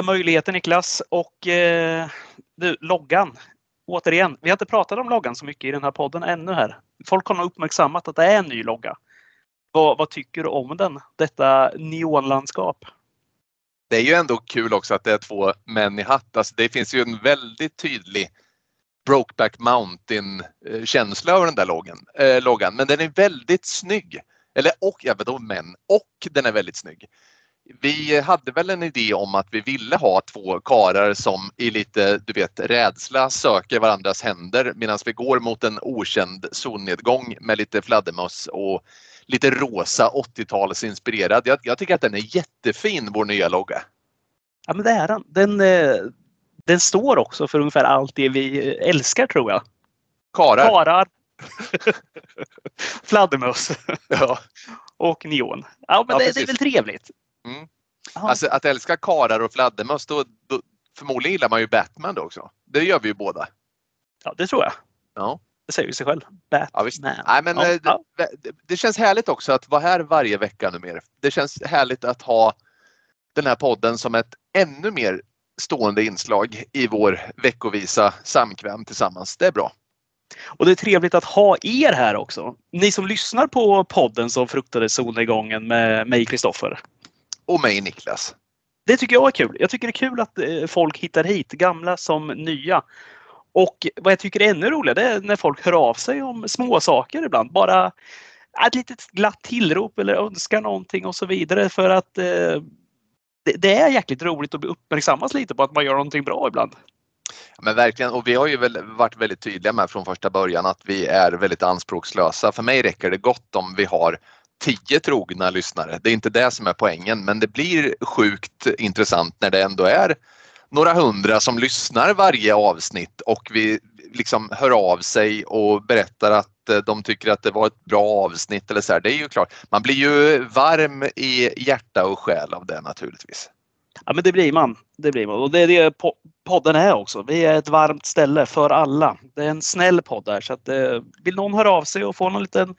nya möjligheter Niklas och eh, du, loggan. Återigen, vi har inte pratat om loggan så mycket i den här podden ännu här. Folk har nog uppmärksammat att det är en ny logga. Vad, vad tycker du om den? Detta neonlandskap? Det är ju ändå kul också att det är två män i hatt. Alltså det finns ju en väldigt tydlig Brokeback Mountain-känsla över den där loggan, eh, loggan. Men den är väldigt snygg. Eller och, jag vet inte, män. och den är väldigt snygg. Vi hade väl en idé om att vi ville ha två karar som i lite, du vet, rädsla söker varandras händer medan vi går mot en okänd solnedgång med lite fladdermöss och lite rosa 80-talsinspirerad. Jag, jag tycker att den är jättefin, vår nya logga. Ja men det är den. Den, eh, den står också för ungefär allt det vi älskar tror jag. Karar. Karar. Fladdermöss. Ja. Och neon. Ja men Ja, det, det är väl trevligt. Mm. Alltså att älska karar och fladdermöss, då, då, förmodligen gillar man ju Batman då också. Det gör vi ju båda. Ja det tror jag. Ja. Det säger ju sig själv. Batman. Ja. Nej, men Ja, eh, ja. Det, det, det känns härligt också att vara här varje vecka nu mer. Det känns härligt att ha den här podden som ett ännu mer stående inslag i vår veckovisa samkväm tillsammans. Det är bra. Och det är trevligt att ha er här också. Ni som lyssnar på podden som fruktade solnedgången med mig Kristoffer. Och mig Niklas. Det tycker jag är kul. Jag tycker det är kul att eh, folk hittar hit, gamla som nya. Och vad jag tycker är ännu roligare det är när folk hör av sig om små saker ibland. Bara ett litet glatt tillrop eller önskar någonting och så vidare för att eh, det, det är jäkligt roligt att bli uppmärksammas lite på att man gör någonting bra ibland. Men verkligen, och vi har ju väl varit väldigt tydliga med från första början att vi är väldigt anspråkslösa. För mig räcker det gott om vi har tio trogna lyssnare. Det är inte det som är poängen, men det blir sjukt intressant när det ändå är några hundra som lyssnar varje avsnitt och vi liksom hör av sig och berättar att eh, de tycker att det var ett bra avsnitt eller så här. Det är ju klart, man blir ju varm i hjärta och själ av det naturligtvis. Ja men det blir man. Det blir man. Och det är det po- podden är också. Vi är ett varmt ställe för alla. Det är en snäll podd här så att eh, vill någon höra av sig och få någon liten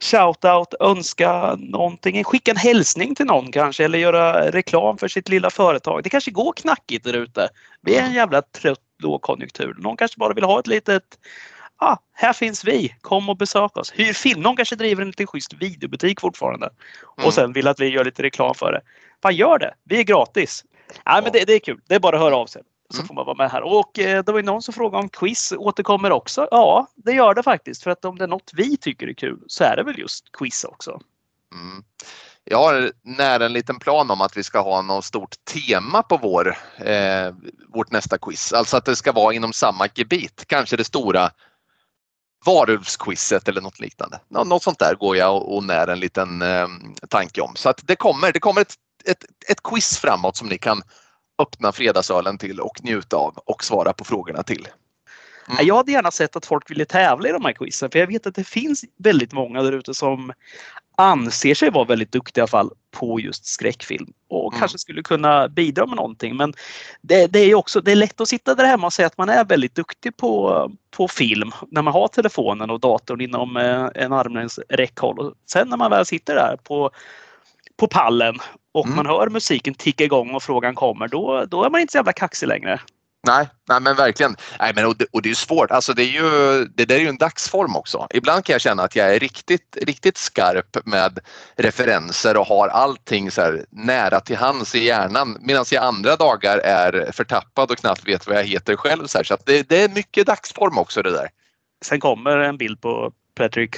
shout-out, önska någonting, skicka en hälsning till någon kanske eller göra reklam för sitt lilla företag. Det kanske går knackigt där ute. Vi är en jävla trött lågkonjunktur. Någon kanske bara vill ha ett litet Ah, här finns vi, kom och besök oss. Hyr film. Någon kanske driver en lite schysst videobutik fortfarande. Mm. Och sen vill att vi gör lite reklam för det. Fan gör det! Vi är gratis. Nej, men det, det är kul. Det är bara att höra av sig. Så Mm. får man vara med här. Och eh, det var någon som frågade om quiz återkommer också. Ja, det gör det faktiskt. För att om det är något vi tycker är kul så är det väl just quiz också. Mm. Jag har nära en liten plan om att vi ska ha något stort tema på vår, eh, vårt nästa quiz. Alltså att det ska vara inom samma gebit. Kanske det stora varulvsquizet eller något liknande. Nå, något sånt där går jag och, och när en liten eh, tanke om. Så att det kommer, det kommer ett, ett, ett quiz framåt som ni kan öppna fredagsölen till och njuta av och svara på frågorna till. Mm. Jag hade gärna sett att folk ville tävla i de här quizen. För jag vet att det finns väldigt många där ute som anser sig vara väldigt duktiga i alla fall på just skräckfilm. Och Mm. kanske skulle kunna bidra med någonting. Men det, det är också det är lätt att sitta där hemma och säga att man är väldigt duktig på, på film. När man har telefonen och datorn inom eh, en armlängds räckhåll. Och sen när man väl sitter där på, på pallen och Mm. man hör musiken ticka igång och frågan kommer. Då, då är man inte så jävla kaxig längre. Nej, nej men verkligen. Nej, men, och, det, och det är svårt. Alltså, det, är ju, det där är ju en dagsform också. Ibland kan jag känna att jag är riktigt, riktigt skarp med referenser och har allting så nära till hands i hjärnan medan jag andra dagar är förtappad och knappt vet vad jag heter själv. Så, här. så det, det är mycket dagsform också det där. Sen kommer en bild på Patrick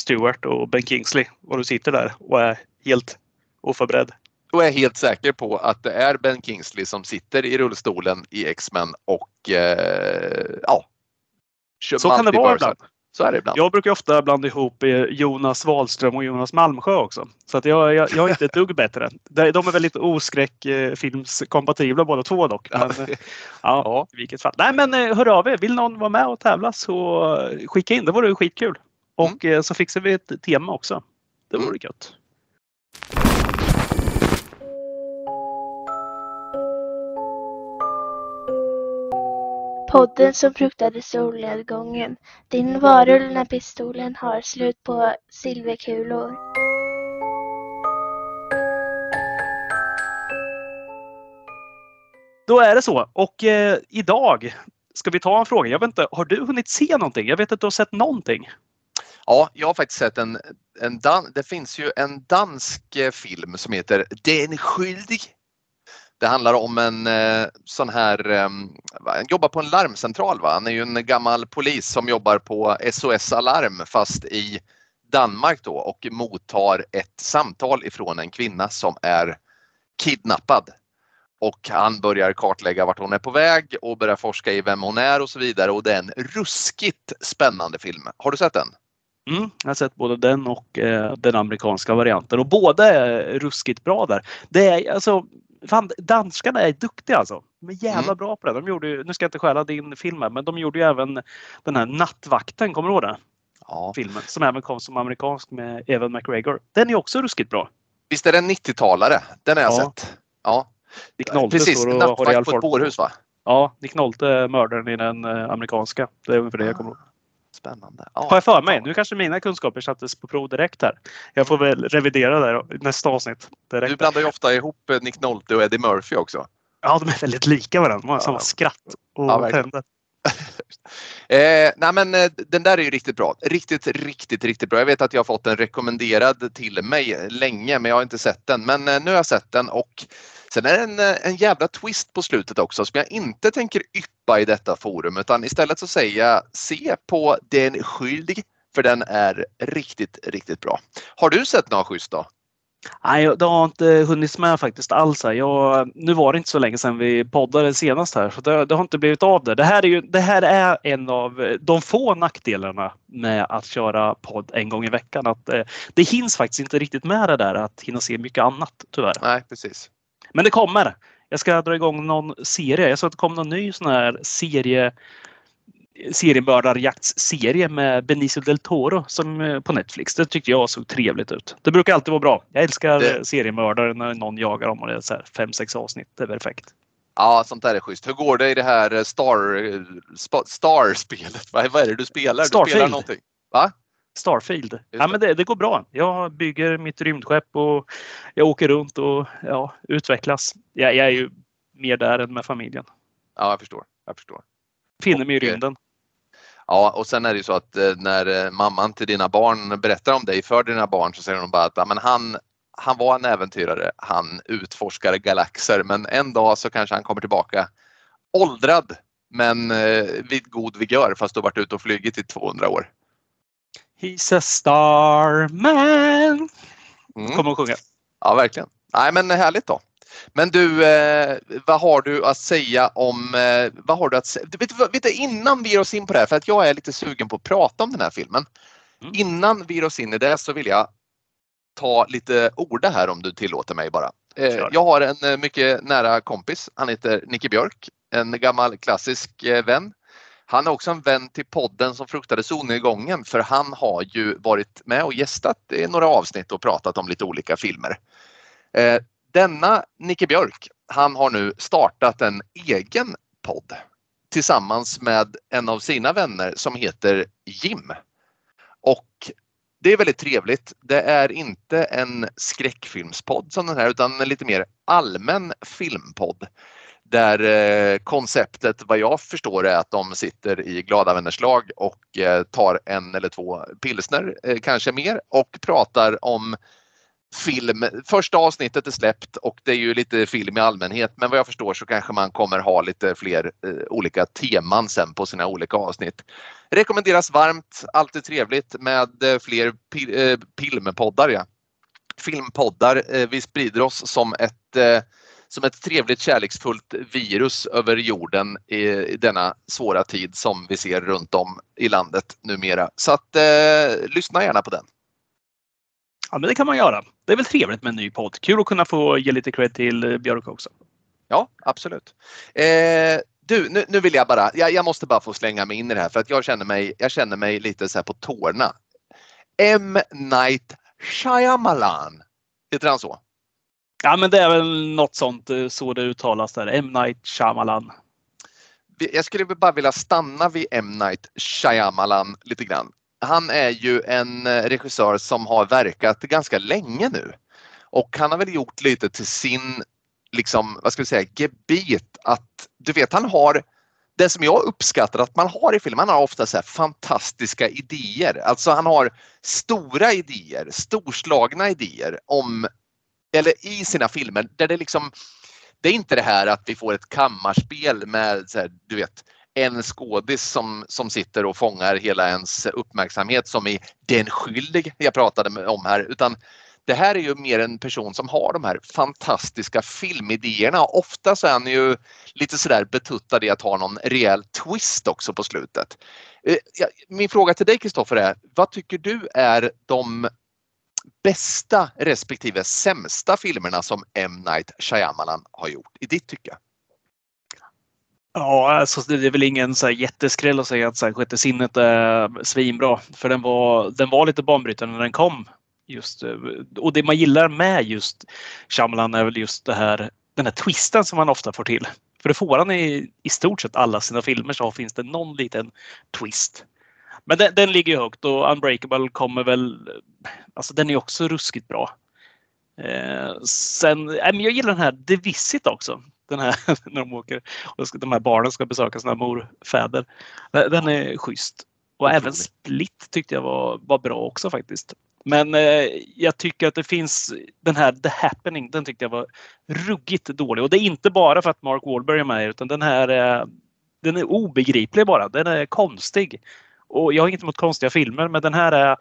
Stewart och Ben Kingsley och du sitter där och är helt oförberedd. Då är helt säker på att det är Ben Kingsley som sitter i rullstolen i X-Men och eh, ja. Så kan det vara ibland. Så är det ibland. Jag brukar ofta blanda ihop eh, Jonas Wahlström och Jonas Malmsjö också. Så att jag, jag, jag är inte ett dugg bättre. De är väldigt oskräckfilmskompatibla båda två dock. Men, Ja. ja, i vilket fall. Nej men eh, hör av er. Vill någon vara med och tävla så eh, skicka in. Det vore skitkul. Och eh, så fixar vi ett tema också. Det vore Mm. gött. Podden som fruktade solnedgången. Din varulv när pistolen har slut på silverkulor. Då är det så. Och eh, idag ska vi ta en fråga. Jag vet inte, har du hunnit se någonting? Jag vet att du har sett någonting. Ja, jag har faktiskt sett en, en dan det finns ju en dansk eh, film som heter Den skyldig. Det handlar om en eh, sån här, eh, han jobbar på en larmcentral. Va? Han är ju en gammal polis som jobbar på SOS Alarm fast i Danmark då och mottar ett samtal ifrån en kvinna som är kidnappad. Och han börjar kartlägga vart hon är på väg och börjar forska i vem hon är och så vidare och det är en ruskigt spännande film. Har du sett den? Mm, jag har sett både den och eh, den amerikanska varianten och båda är ruskigt bra där. Det är alltså Fan, danskarna är duktiga alltså. De är jävla Mm. bra på det. De gjorde, ju- nu ska jag inte stjäla din film här, men de gjorde ju även den här Nattvakten, kommer du ihåg den? Ja. Filmen som även kom som amerikansk med Evan McGregor. Den är också ruskigt bra. Visst är det en 90-talare? Den har jag Ja. sett. Ja, Nick Nolte precis. Nattvakt på ett bårhus va? Ja, Nick Nolte mördaren i den eh, amerikanska. Det är ungefär det jag kommer ihåg. Spännande. Ja. Har jag för mig. Nu kanske mina kunskaper sattes på prov direkt här. Jag får väl revidera det i nästa avsnitt. Du Direkt. blandar ju ofta ihop eh, Nick Nolte och Eddie Murphy också. Ja, de är väldigt lika varandra. De har Ja. samma skratt och Ja, tänder. Eh, nej men eh, den där är ju riktigt bra. Riktigt, riktigt, riktigt bra. Jag vet att jag har fått den rekommenderad till mig länge men jag har inte sett den. Men eh, nu har jag sett den och sen är det en, eh, en jävla twist på slutet också som jag inte tänker yppa i detta forum utan istället så säger jag se på Den skyldig för den är riktigt, riktigt bra. Har du sett några schysst då? Nej, det har inte hunnit med faktiskt alls. Här. Jag, nu var det inte så länge sedan vi poddade senast här, så det, det har inte blivit av det. Det här, är ju, det här är en av de få nackdelarna med att köra podd en gång i veckan. Att, eh, det hinns faktiskt inte riktigt med det där att hinna se mycket annat, tyvärr. Nej, precis. Men det kommer. Jag ska dra igång någon serie. Jag såg att det kom någon ny sån här serie seriemördarjaktsserie med Benicio del Toro som eh, på Netflix. Det tyckte jag såg trevligt ut. Det brukar alltid vara bra. Jag älskar Det- seriemördare när någon jagar dem och det är så här fem, sex avsnitt. Det är perfekt. Ja, sånt där är schysst. Hur går det i det här eh, Star, eh, Star-spelet? Vad, är det du spelar? Du spelar Starfield. någonting. Starfield. Ja, men det, det går bra. Jag bygger mitt rymdskepp och jag åker runt och ja, utvecklas. Jag, jag är ju mer där än med familjen. Ja, jag förstår. Jag förstår. Finner mig i eh, rymden. Ja, och sen är det ju så att eh, när eh, mamman till dina barn berättar om dig för dina barn så säger hon bara att ja, men han, han var en äventyrare, han utforskade galaxer men en dag så kanske han kommer tillbaka åldrad men vid god vigör fast du varit ute och flugit i 200 år. He's a starman. Mm. Kommer att sjunga. Ja, verkligen. Nej, men härligt då. Men du, eh, vad har du att säga om, eh, vad har du att säga? Vet, vet innan vi ger oss in på det här, för att jag är lite sugen på att prata om den här filmen. Mm. Innan vi ger oss in i det så vill jag ta lite orda här om du tillåter mig bara. Eh, jag har en eh, mycket nära kompis, han heter Nicke Björk, en gammal klassisk eh, vän. Han är också en vän till podden som fruktade solnedgången för han har ju varit med och gästat i några avsnitt och pratat om lite olika filmer. Eh, denna Nicke Björk, han har nu startat en egen podd tillsammans med en av sina vänner som heter Jim. Och det är väldigt trevligt. Det är inte en skräckfilmspodd som den här utan en lite mer allmän filmpodd. Där eh, konceptet vad jag förstår är att de sitter i glada vänners lag och eh, tar en eller två pilsner, eh, kanske mer, och pratar om film. Första avsnittet är släppt och det är ju lite film i allmänhet men vad jag förstår så kanske man kommer ha lite fler eh, olika teman sen på sina olika avsnitt. Rekommenderas varmt, alltid trevligt med eh, fler pil, eh, filmpoddar. Ja. Filmpoddar, eh, vi sprider oss som ett eh, som ett trevligt kärleksfullt virus över jorden i, denna svåra tid som vi ser runt om i landet numera. Så att eh, lyssna gärna på den. Ja, men det kan man göra. Det är väl trevligt med en ny podd. Kul att kunna få ge lite cred till eh, Björk också. Ja, absolut. Eh, du, nu, nu vill jag bara, jag, jag måste bara få slänga mig in i det här för att jag känner mig, jag känner mig lite så här på tårna. M. Night Shyamalan. Heter han så? Ja, men det är väl något sånt eh, så det uttalas där. M. Night Shyamalan. Jag skulle bara vilja stanna vid M. Night Shyamalan lite grann. Han är ju en eh, regissör som har verkat ganska länge nu. Och han har väl gjort lite till sin liksom, vad ska vi säga, gebit att du vet han har det som jag uppskattar att man har i film, han har ofta så här fantastiska idéer. Alltså han har stora idéer, storslagna idéer om, eller i sina filmer där det liksom, det är inte det här att vi får ett kammarspel med så här, du vet, en skådis som, som sitter och fångar hela ens uppmärksamhet som i Den skyldig jag pratade om här utan det här är ju mer en person som har de här fantastiska filmidéerna. Ofta så är han ju lite sådär betuttad i att ha någon rejäl twist också på slutet. Eh, min fråga till dig Kristoffer är, vad tycker du är de bästa respektive sämsta filmerna som M. Night Shyamalan har gjort i ditt tycke? Ja, alltså det är väl ingen så här jätteskräll att säga att så här, Sjätte sinnet är svinbra. För den var, den var lite banbrytande när den kom. Just, eh, och det man gillar med just Shyamalan är väl just det här, den här twisten som man ofta får till. För det får han i, i stort sett alla sina filmer så finns det någon liten twist. Men den, den ligger högt och Unbreakable kommer väl, alltså den är också ruskigt bra. Eh, sen, äh, men jag gillar den här The Visit också. Den här när de åker och de här barnen ska besöka sina morfäder. Den är schysst. Och även Split tyckte jag var, var bra också faktiskt. Men eh, jag tycker att det finns den här The Happening, den tyckte jag var ruggigt dålig. Och det är inte bara för att Mark Wahlberg är med utan den här eh, den är obegriplig bara. Den är konstig. Och jag har inget emot konstiga filmer men den här är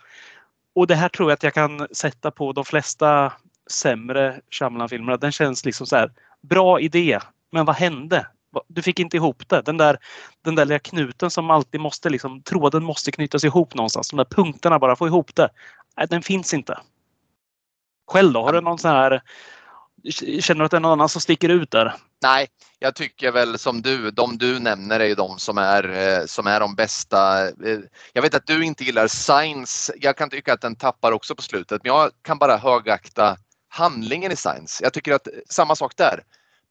och det här tror jag att jag kan sätta på de flesta sämre Shyamalan-filmerna. Den känns liksom så här bra idé, men vad hände? Du fick inte ihop det. Den där, den där lilla knuten som alltid måste liksom, tråden måste knytas ihop någonstans. De där punkterna bara, få ihop det. Nej, den finns inte. Själv då? Har du någon sån här Känner du att det är någon annan som sticker ut där? Nej, jag tycker väl som du, de du nämner är ju de som är, eh, som är de bästa. Eh, jag vet att du inte gillar Science. Jag kan tycka att den tappar också på slutet, men jag kan bara högakta handlingen i Science. Jag tycker att eh, samma sak där.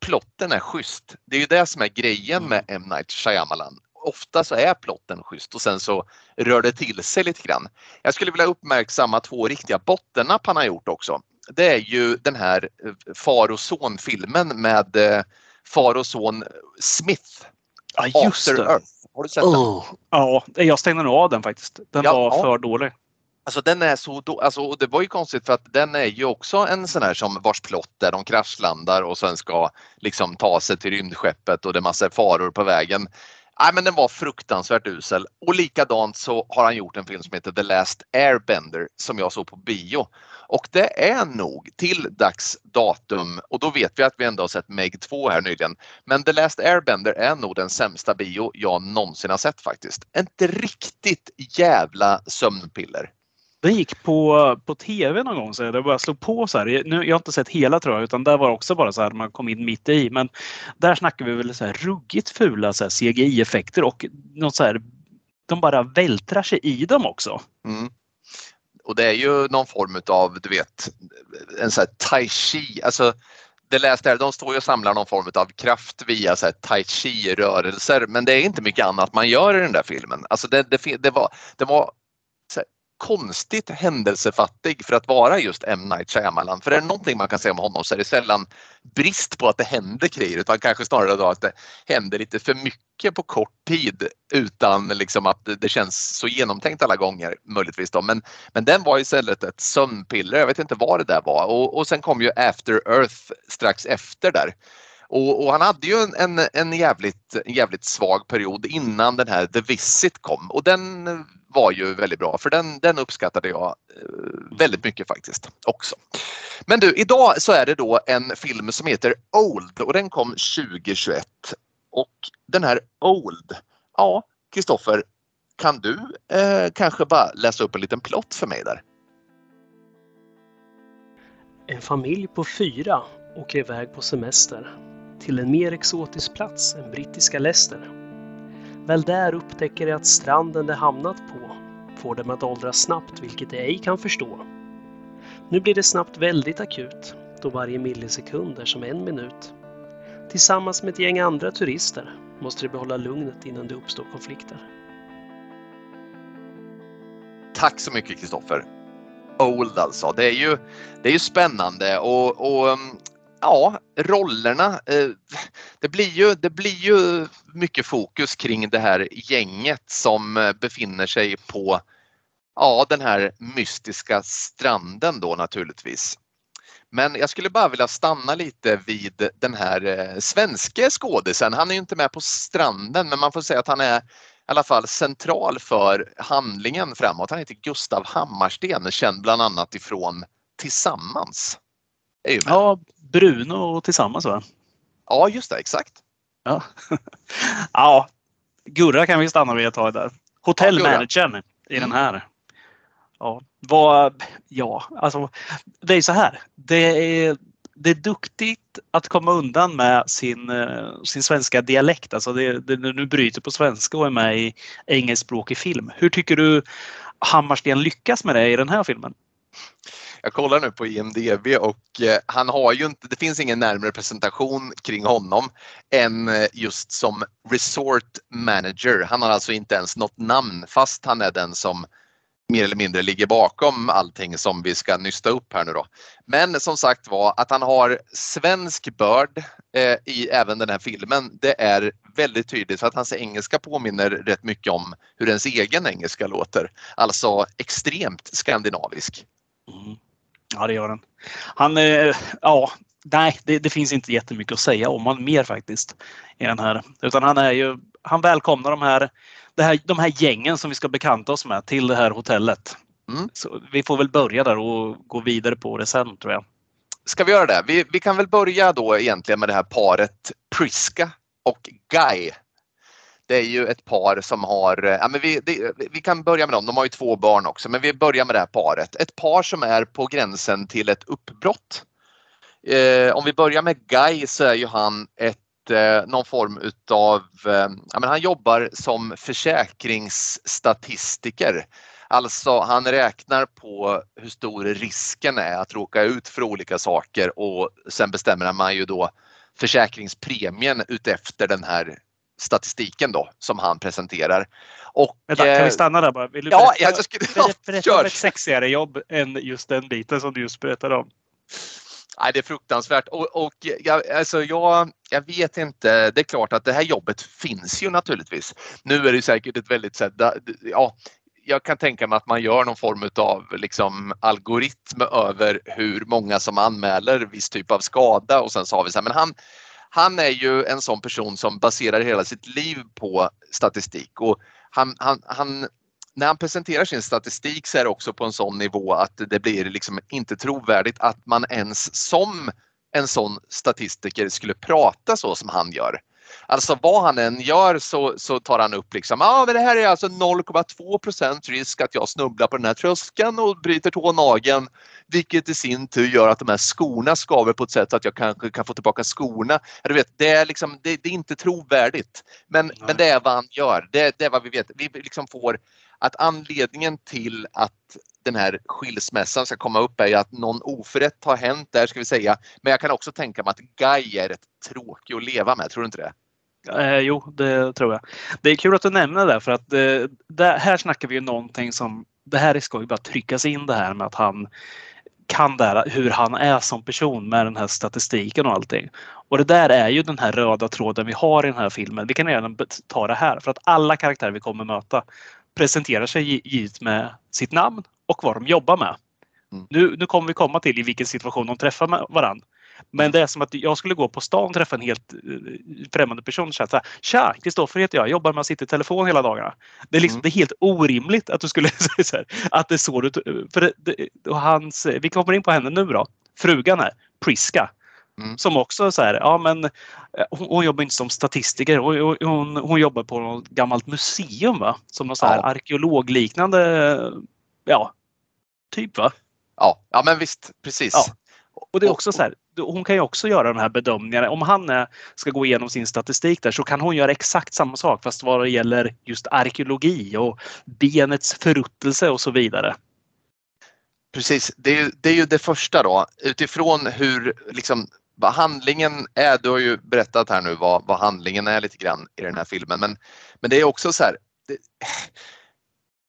Plotten är schysst. Det är ju det som är grejen med M. Night Shyamalan ofta så är plotten schysst och sen så rör det till sig lite grann. Jag skulle vilja uppmärksamma två riktiga bottennapp han har gjort också. Det är ju den här eh, far och son-filmen med eh, far och son Smith. Ja, just After det. Earth. Har du sett oh. den? Ja, jag stängde nog av den faktiskt. Den ja, var för dålig. Alltså den är så då, alltså, det var ju konstigt för att den är ju också en sån här som vars plott där de kraschlandar och sen ska liksom ta sig till rymdskeppet och det är massor faror på vägen. Nej, men den var fruktansvärt usel. Och likadant så har han gjort en film som heter The Last Airbender som jag såg på bio. Och det är nog till dags datum, och då vet vi att vi ändå har sett Meg 2 här nyligen, men The Last Airbender är nog den sämsta bio jag någonsin har sett faktiskt. Ett riktigt jävla sömnpiller. Den gick på, på tv någon gång så jag bara slog på så här. Nu, jag har inte sett hela tror jag utan där var också bara så här man kom in mitt i. Men där snackar vi väl så här ruggigt fula CGI-effekter och något så här, de bara vältrar sig i dem också. Mm. Och det är ju någon form av, du vet, en sån här tai chi, alltså det läste här, de står ju och samlar någon form av kraft via så här tai chi rörelser men det är inte mycket annat man gör i den där filmen. Alltså det, det, det var, det var konstigt händelsefattig för att vara just M. Night Shyamalan. För är det någonting man kan säga om honom så är det sällan brist på att det händer grejer utan kanske snarare då att det händer lite för mycket på kort tid utan liksom att det känns så genomtänkt alla gånger möjligtvis. Då. Men, men den var istället ett sömnpiller, jag vet inte vad det där var. Och, och sen kom ju After Earth strax efter där. Och, och, han hade ju en, en, en, jävligt, jävligt svag period innan den här The Visit kom och den var ju väldigt bra för den, den uppskattade jag eh, väldigt mycket faktiskt också. Men du, idag så är det då en film som heter Old och den kom 2021. Och den här Old, ja Kristoffer, kan du eh, kanske bara läsa upp en liten plott för mig där? En familj på fyra åker iväg på semester till en mer exotisk plats än brittiska Leicester. Väl där upptäcker de att stranden de hamnat på får dem att åldras snabbt, vilket de ej kan förstå. Nu blir det snabbt väldigt akut, då varje millisekund är som en minut. Tillsammans med ett gäng andra turister måste de behålla lugnet innan det uppstår konflikter. Tack så mycket Kristoffer. Old alltså. Det är ju, det är ju spännande och, och um, ja, rollerna. Eh, det blir, ju, det blir ju mycket fokus kring det här gänget som eh, befinner sig på ja, den här mystiska stranden då naturligtvis. Men jag skulle bara vilja stanna lite vid den här eh, svenske skådisen. Han är ju inte med på stranden men man får säga att han är i alla fall central för handlingen framåt. Han heter Gustav Hammarsten, känd bland annat ifrån Tillsammans. Ja, Bruno tillsammans va? ja, just det, exakt. Ja. ja, Gurra kan vi stanna vid ett tag där. Hotellmanagern i Mm. den här. Ja, vad, ja, alltså det är så här. Det är, det är duktigt att komma undan med sin, eh, sin svenska dialekt. Alltså det, det, när du bryter på svenska och är med i engelskspråkig film. Hur tycker du Hammarsten lyckas med det i den här filmen? Jag kollar nu på IMDB och eh, han har ju inte, det finns ingen närmare presentation kring honom än eh, just som Resort Manager. Han har alltså inte ens något namn fast han är den som mer eller mindre ligger bakom allting som vi ska nysta upp här nu då. Men som sagt var att han har svensk börd eh, i även den här filmen. Det är väldigt tydligt för att hans engelska påminner rätt mycket om hur ens egen engelska låter. Alltså extremt skandinavisk. Mm. Ja, det gör den. Han, eh, ja, nej, det, det finns inte jättemycket att säga om honom mer faktiskt. I den här. Utan han är ju, han välkomnar de här, det här, de här gängen som vi ska bekanta oss med till det här hotellet. Mm. Så vi får väl börja där och gå vidare på det sen tror jag. Ska vi göra det? Vi, vi kan väl börja då egentligen med det här paret Priska och Guy. Det är ju ett par som har, ja men vi, det, vi kan börja med dem, de har ju två barn också, men vi börjar med det här paret. Ett par som är på gränsen till ett uppbrott. Eh, om vi börjar med Guy så är ju han ett, eh, någon form utav, eh, ja men han jobbar som försäkringsstatistiker. Alltså han räknar på hur stor risken är att råka ut för olika saker och sen bestämmer man ju då försäkringspremien utefter den här statistiken då som han presenterar. Och, Vänta, kan eh, vi stanna där bara? Vill du Ja, berätta, jag skulle, berätta, berätta om ett sexigare jobb än just den biten som du just berättade om? Nej, det är fruktansvärt och, och jag, alltså jag, jag vet inte. Det är klart att det här jobbet finns ju naturligtvis. Nu är det säkert ett väldigt så ja, jag kan tänka mig att man gör någon form av liksom algoritm över hur många som anmäler viss typ av skada och sen så har vi så här, men han, han är ju en sån person som baserar hela sitt liv på statistik och han, han, han när han presenterar sin statistik så är det också på en sån nivå att det blir liksom inte trovärdigt att man ens som en sån statistiker skulle prata så som han gör. Alltså vad han än gör så, så tar han upp liksom, ah, men det här är alltså 0,2% risk att jag snubblar på den här tröskeln och bryter tånageln. Vilket i sin tur gör att de här skorna skaver på ett sätt så att jag kanske kan få tillbaka skorna. Ja, Du vet, det, är liksom, det, det är inte trovärdigt. Men, men det är vad han gör. Det, det är vad vi vet. Vi liksom får att anledningen till att den här skilsmässan ska komma upp är ju att någon oförrätt har hänt där ska vi säga. Men jag kan också tänka mig att Guy är rätt tråkig att leva med, tror du inte det? Eh, jo, det tror jag. Det är kul att du nämner det för att eh, det, här snackar vi ju någonting som det här är skoj bara tryckas in det här med att han kan det här, hur han är som person med den här statistiken och allting. Och det där är ju den här röda tråden vi har i den här filmen. Vi kan redan ta det här för att alla karaktärer vi kommer möta presenterar sig givet med sitt namn och vad de jobbar med. Mm. Nu, nu kommer vi komma till i vilken situation de träffar varandra. Men det är som att jag skulle gå på stan och träffa en helt eh, främmande person och säga så här, Tja, Kristoffer heter jag, jobbar med att sitta i telefon hela dagarna. Det är, liksom, Mm. det är helt orimligt att du skulle säga så här, att det är så du... För det, hans, vi kommer in på henne nu då. Frugan här, Priska. Mm. Som också så här, ja men eh, hon, hon jobbar inte som statistiker. Hon, hon, hon, jobbar på något gammalt museum va? Som någon så här Ja. arkeologliknande, ja, typ va? Ja, ja men visst, precis. Ja. Och det är också så här, hon kan ju också göra de här bedömningarna. Om han är, ska gå igenom sin statistik där så kan hon göra exakt samma sak fast vad det gäller just arkeologi och benets förruttelse och så vidare. Precis, det är, det är ju det första då. Utifrån hur liksom, vad handlingen är, du har ju berättat här nu vad, vad handlingen är lite grann i den här filmen. Men, men det är också så här, det,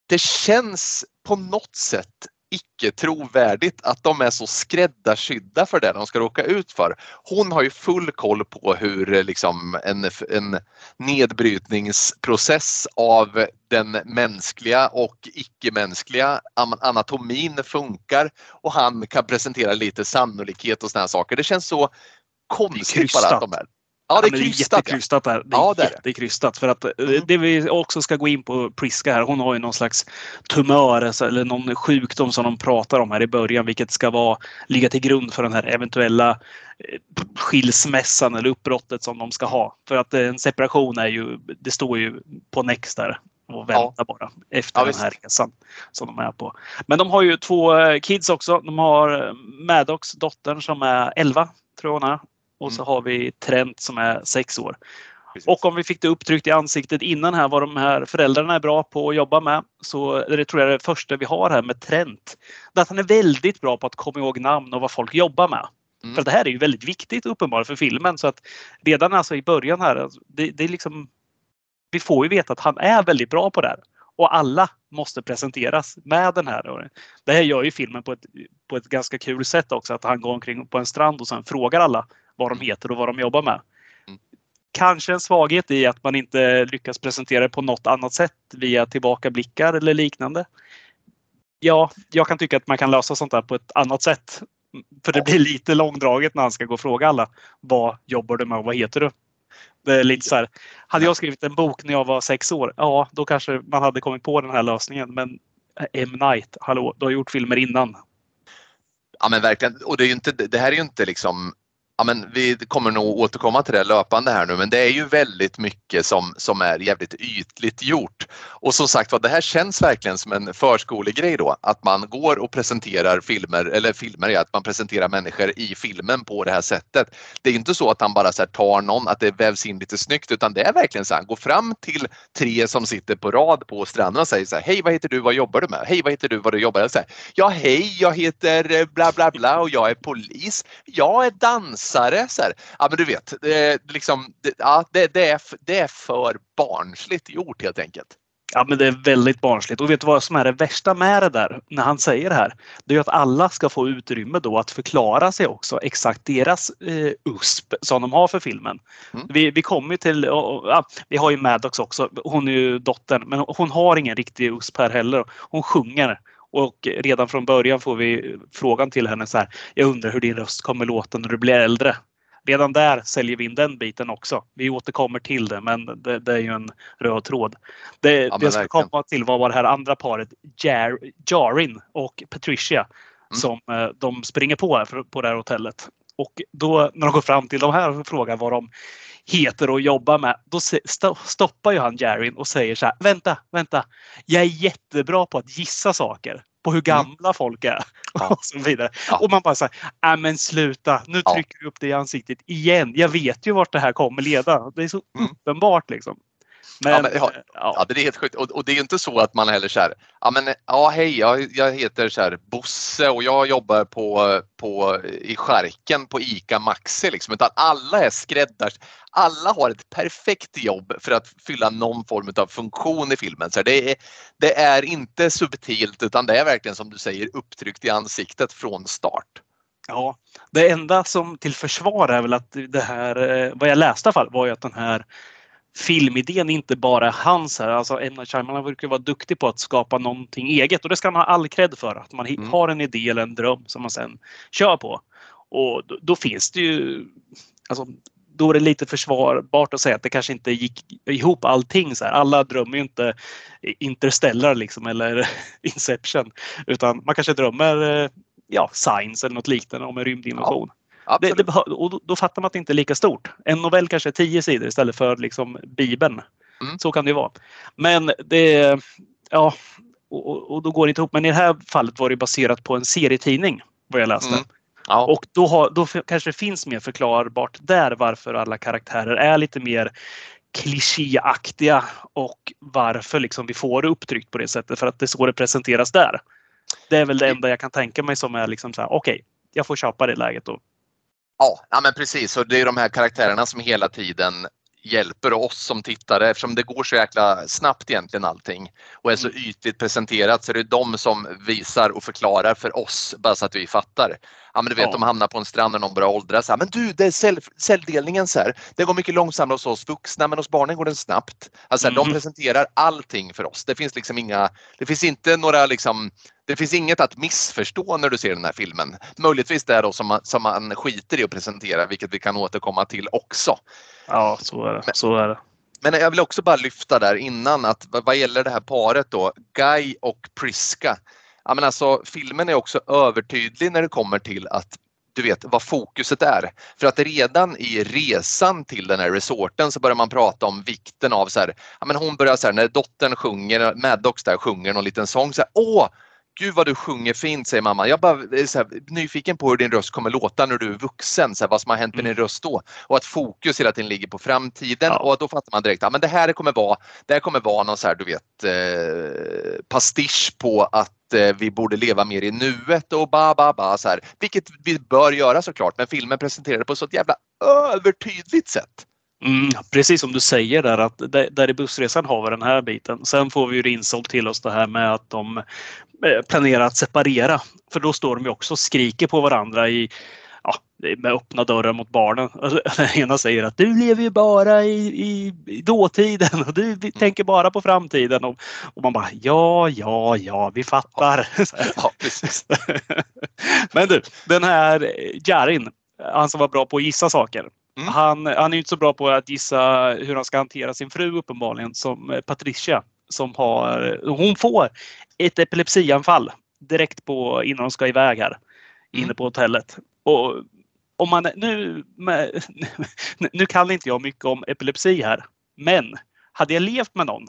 det känns på något sätt icke trovärdigt att de är så skräddarsydda för det de ska råka ut för. Hon har ju full koll på hur eh, liksom en, en nedbrytningsprocess av den mänskliga och icke-mänskliga anatomin funkar och han kan presentera lite sannolikhet och sådana saker. Det känns så konstigt bara att de är. Ja, det är krystat. Jättekrystat där. Det är ja, det är jättekrystat. För att eh, mm. det vi också ska gå in på Priska här, hon har ju någon slags tumör alltså, eller någon sjukdom som de pratar om här i början, vilket ska vara, ligga till grund för den här eventuella eh, skilsmässan eller uppbrottet som de ska ha. För att en separation är ju, det står ju på Next där och vänta ja. bara efter ja, den här resan som de är på. Men de har ju två eh, kids också. De har Maddox, dottern som är 11 tror jag hon är och så mm. har vi Trent som är sex år. Precis. Och om vi fick det upptryckt i ansiktet innan här vad de här föräldrarna är bra på att jobba med så det tror jag är det första vi har här med Trent. Att han är väldigt bra på att komma ihåg namn och vad folk jobbar med. Mm. För det här är ju väldigt viktigt uppenbarligen för filmen så att redan alltså i början här, alltså, det, det är liksom vi får ju veta att han är väldigt bra på det här. Och alla måste presenteras med den här. Det här gör ju filmen på ett, på ett ganska kul sätt också. Att han går omkring på en strand och sen frågar alla vad de heter och vad de jobbar med. Mm. Kanske en svaghet i att man inte lyckas presentera det på något annat sätt via tillbakablickar eller liknande. Ja, jag kan tycka att man kan lösa sånt där på ett annat sätt. För det blir lite långdraget när han ska gå och fråga alla. Vad jobbar du med och vad heter du? Det är lite så här, hade jag skrivit en bok när jag var sex år, ja då kanske man hade kommit på den här lösningen. Men M. Night, hallå, du har gjort filmer innan. Ja men verkligen. Och det, är inte, det här är ju inte liksom ja, men vi kommer nog återkomma till det löpande här nu men det är ju väldigt mycket som, som är jävligt ytligt gjort. Och som sagt det här känns verkligen som en förskolegrej då att man går och presenterar filmer, eller filmer ja, att man presenterar människor i filmen på det här sättet. Det är inte så att han bara så tar någon, att det vävs in lite snyggt utan det är verkligen så att han går fram till tre som sitter på rad på stranden och säger så här, hej vad heter du, vad jobbar du med? Hej vad heter du, vad du jobbar med? Ja hej, jag heter eh, bla bla bla och jag är polis. Jag är dansare dansare. Så här. Ja men du vet, det, liksom, det, ja, det, det, är, det är för barnsligt gjort helt enkelt. Ja, men det är väldigt barnsligt. Och vet du vad som är det värsta med det där när han säger det här? Det är att alla ska få utrymme då att förklara sig också exakt deras eh, USP som de har för filmen. Mm. Vi, vi kommer till, och, ja, vi har ju Maddox också. Hon är ju dottern, men hon har ingen riktig USP här heller. Hon sjunger och redan från början får vi frågan till henne så här. Jag undrar hur din röst kommer låta när du blir äldre. Redan där säljer vi in den biten också. Vi återkommer till det, men det, det är ju en röd tråd. Det, ja, det ska komma till var det här andra paret, Jar, Jarin och Patricia, mm. som eh, de springer på här, på det här hotellet. Och då när de går fram till de här och frågar vad de heter och jobbar med. Då stoppar ju han Jarin och säger så här. Vänta, vänta. Jag är jättebra på att gissa saker. På hur mm. gamla mm. folk är. Ja. Och så vidare. Ja. Och man bara säger, äh men sluta. Nu trycker du upp det i ansiktet igen. Jag vet ju vart det här kommer leda. Det är så mm. uppenbart liksom. Men, ja, men, ja, ja. ja, det är helt sjukt. Och, och, det är inte så att man heller så här, ja men ja hej, jag, jag heter så här Bosse och jag jobbar på, på, i skärken på ICA Maxi liksom, utan alla är skräddars. Alla har ett perfekt jobb för att fylla någon form av funktion i filmen. Så det är, det är inte subtilt utan det är verkligen som du säger upptryckt i ansiktet från start. Ja, det enda som till försvar är väl att det här, eh, vad jag läste i alla fall, var ju att den här filmidén inte bara är hans. Här. Alltså, M. Night Shyamalan brukar vara duktig på att skapa någonting eget och det ska han ha all cred för. Att man mm. har en idé eller en dröm som man sen kör på. Och då, då finns det ju... Alltså, då är det lite försvarbart att säga att det kanske inte gick ihop allting. Så här. Alla drömmer ju inte Interstellar liksom, eller Inception. Utan man kanske drömmer ja, Science eller något liknande om en rymdinvasion. Ja. Det, det, och då, fattar man att det inte är lika stort. En novell kanske är tio sidor istället för liksom Bibeln. Mm. Så kan det ju vara. Men det, ja, och, och, då går det inte ihop. Men i det här fallet var det baserat på en serietidning vad jag läste. Mm. Ja. Och då, har, då kanske det finns mer förklarbart där varför alla karaktärer är lite mer klichéaktiga och varför liksom vi får det upptryckt på det sättet för att det är så det presenteras där. Det är väl det enda jag kan tänka mig som är liksom så här, okej, okay, jag får köpa det läget då. Ja, ja men precis. Och det är de här karaktärerna som hela tiden hjälper oss som tittare eftersom det går så jäkla snabbt egentligen allting och är så ytligt presenterat så är det de som visar och förklarar för oss bara så att vi fattar. Ja men du vet Ja. de hamnar på en strand när de börjar åldras. Men du, det är cell, celldelningen så här. Det går mycket långsammare hos oss vuxna men hos barnen går den snabbt. Alltså Mm. de presenterar allting för oss. Det finns liksom inga, det finns inte några liksom det finns inget att missförstå när du ser den här filmen. Möjligtvis det då som man, som man skiter i att presentera, vilket vi kan återkomma till också. Ja, så är det. Så är det. Men jag vill också bara lyfta där innan att vad vad gäller det här paret då, Guy och Priska. Ja, men alltså, filmen är också övertydlig när det kommer till att du vet vad fokuset är. För att redan i resan till den här resorten så börjar man prata om vikten av så här, ja men hon börjar så här när dottern sjunger, Maddox där sjunger någon liten sång så här, åh Gud vad du sjunger fint säger mamma. Jag bara är så här, nyfiken på hur din röst kommer låta när du är vuxen, så här, vad som har hänt med din röst då. Och att fokus hela tiden ligger på framtiden Ja. och då fattar man direkt att men det här kommer vara, det här kommer vara någon så här, du vet, eh, pastisch på att eh, vi borde leva mer i nuet och ba ba ba så här. Vilket vi bör göra såklart, men filmen presenterar det på så ett jävla övertydligt sätt. Mm, precis som du säger där att där i bussresan har vi den här biten. Sen får vi ju insålt till oss det här med att de eh, planerar att separera. För då står de ju också och skriker på varandra i Ja, med öppna dörrar mot barnen. Alltså, Den ena säger att du lever ju bara i, i, i dåtiden och du vi tänker bara på framtiden. Och, och man bara ja, ja, ja, vi fattar. Ja. Men du, den här Jarin, han som var bra på att gissa saker. Mm. Han, han är ju inte så bra på att gissa hur han ska hantera sin fru uppenbarligen som eh, Patricia. Som har, hon får ett epilepsianfall direkt på innan de ska iväg här. Inne Mm. på hotellet. Och om man, nu, med, nu kan inte jag mycket om epilepsi här. Men hade jag levt med någon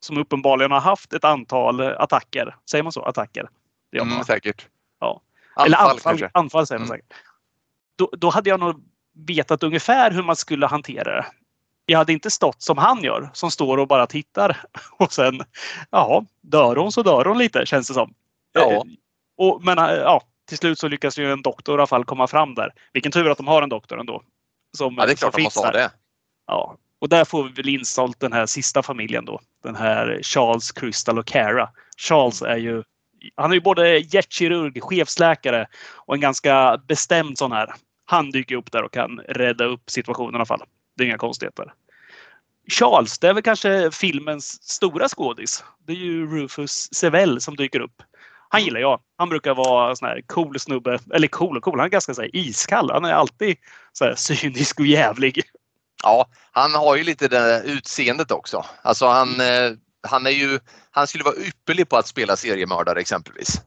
som uppenbarligen har haft ett antal attacker. Säger man så? Attacker? Det gör man, Mm, säkert. Ja. Anfall, Eller anfall, kanske. anfall säger man Mm. säkert. Då, då hade jag nog vetat ungefär hur man skulle hantera det. Jag hade inte stått som han gör, som står och bara tittar. Och sen, ja, dör hon så dör hon lite, känns det som. Ja. Eh, Och, men eh, ja, till slut så lyckas ju en doktor i alla fall komma fram där. Vilken tur att de har en doktor ändå. Som, Ja, det är klart de måste ha det. Ja. Och där får vi väl insålt den här sista familjen då. Den här Charles, Crystal och Cara. Charles är ju han är ju både hjärtkirurg, chefsläkare och en ganska bestämd sån här. Han dyker upp där och kan rädda upp situationen i alla fall. Det är inga konstigheter. Charles, det är väl kanske filmens stora skådis. Det är ju Rufus Sewell som dyker upp. Han gillar jag. Han brukar vara en sån här cool snubbe. Eller cool och cool, han är ganska så här, iskall. Han är alltid så här, cynisk och jävlig. Ja, han har ju lite det där utseendet också. Alltså han, eh, han är ju, han skulle vara ypperlig på att spela seriemördare exempelvis.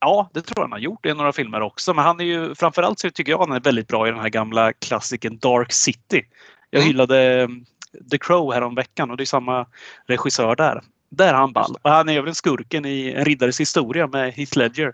Ja, det tror jag han har gjort i några filmer också. Men han är ju framförallt så tycker jag han är väldigt bra i den här gamla klassikern Dark City. Jag Mm. hyllade eh, The Crow här om veckan och det är samma regissör där. Där är han ball. Och han är även skurken i En riddares historia med Heath Ledger.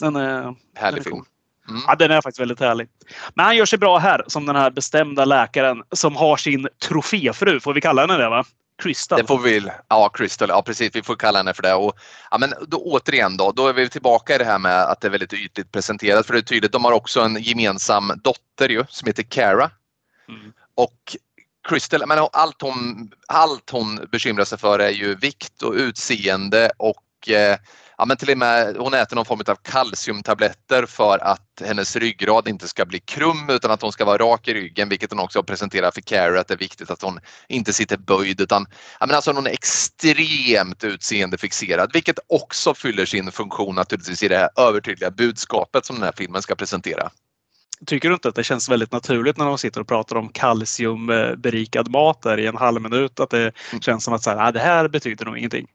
Den är, Härlig film. Mm. ja, den är faktiskt väldigt härlig. Men han gör sig bra här som den här bestämda läkaren som har sin troféfru. Får vi kalla henne det va? Crystal. Det får vi, ja Crystal, ja precis, vi får kalla henne för det. Och, ja, men då, återigen då, då är vi tillbaka i det här med att det är väldigt ytligt presenterat. För det är tydligt, de har också en gemensam dotter ju, som heter Cara. Mm. Och Crystal, men allt hon, allt hon bekymrar sig för är ju vikt och utseende och eh, ja, men till och med hon äter någon form av kalciumtabletter för att hennes ryggrad inte ska bli krum utan att hon ska vara rak i ryggen vilket hon också presenterar för Cara att det är viktigt att hon inte sitter böjd utan ja, men alltså hon är extremt utseendefixerad vilket också fyller sin funktion naturligtvis i det här övertydliga budskapet som den här filmen ska presentera. Tycker du inte att det känns väldigt naturligt när de sitter och pratar om kalciumberikad mat där i en halv minut? Att det Mm. känns som att så här, "Ah, det här betyder nog ingenting.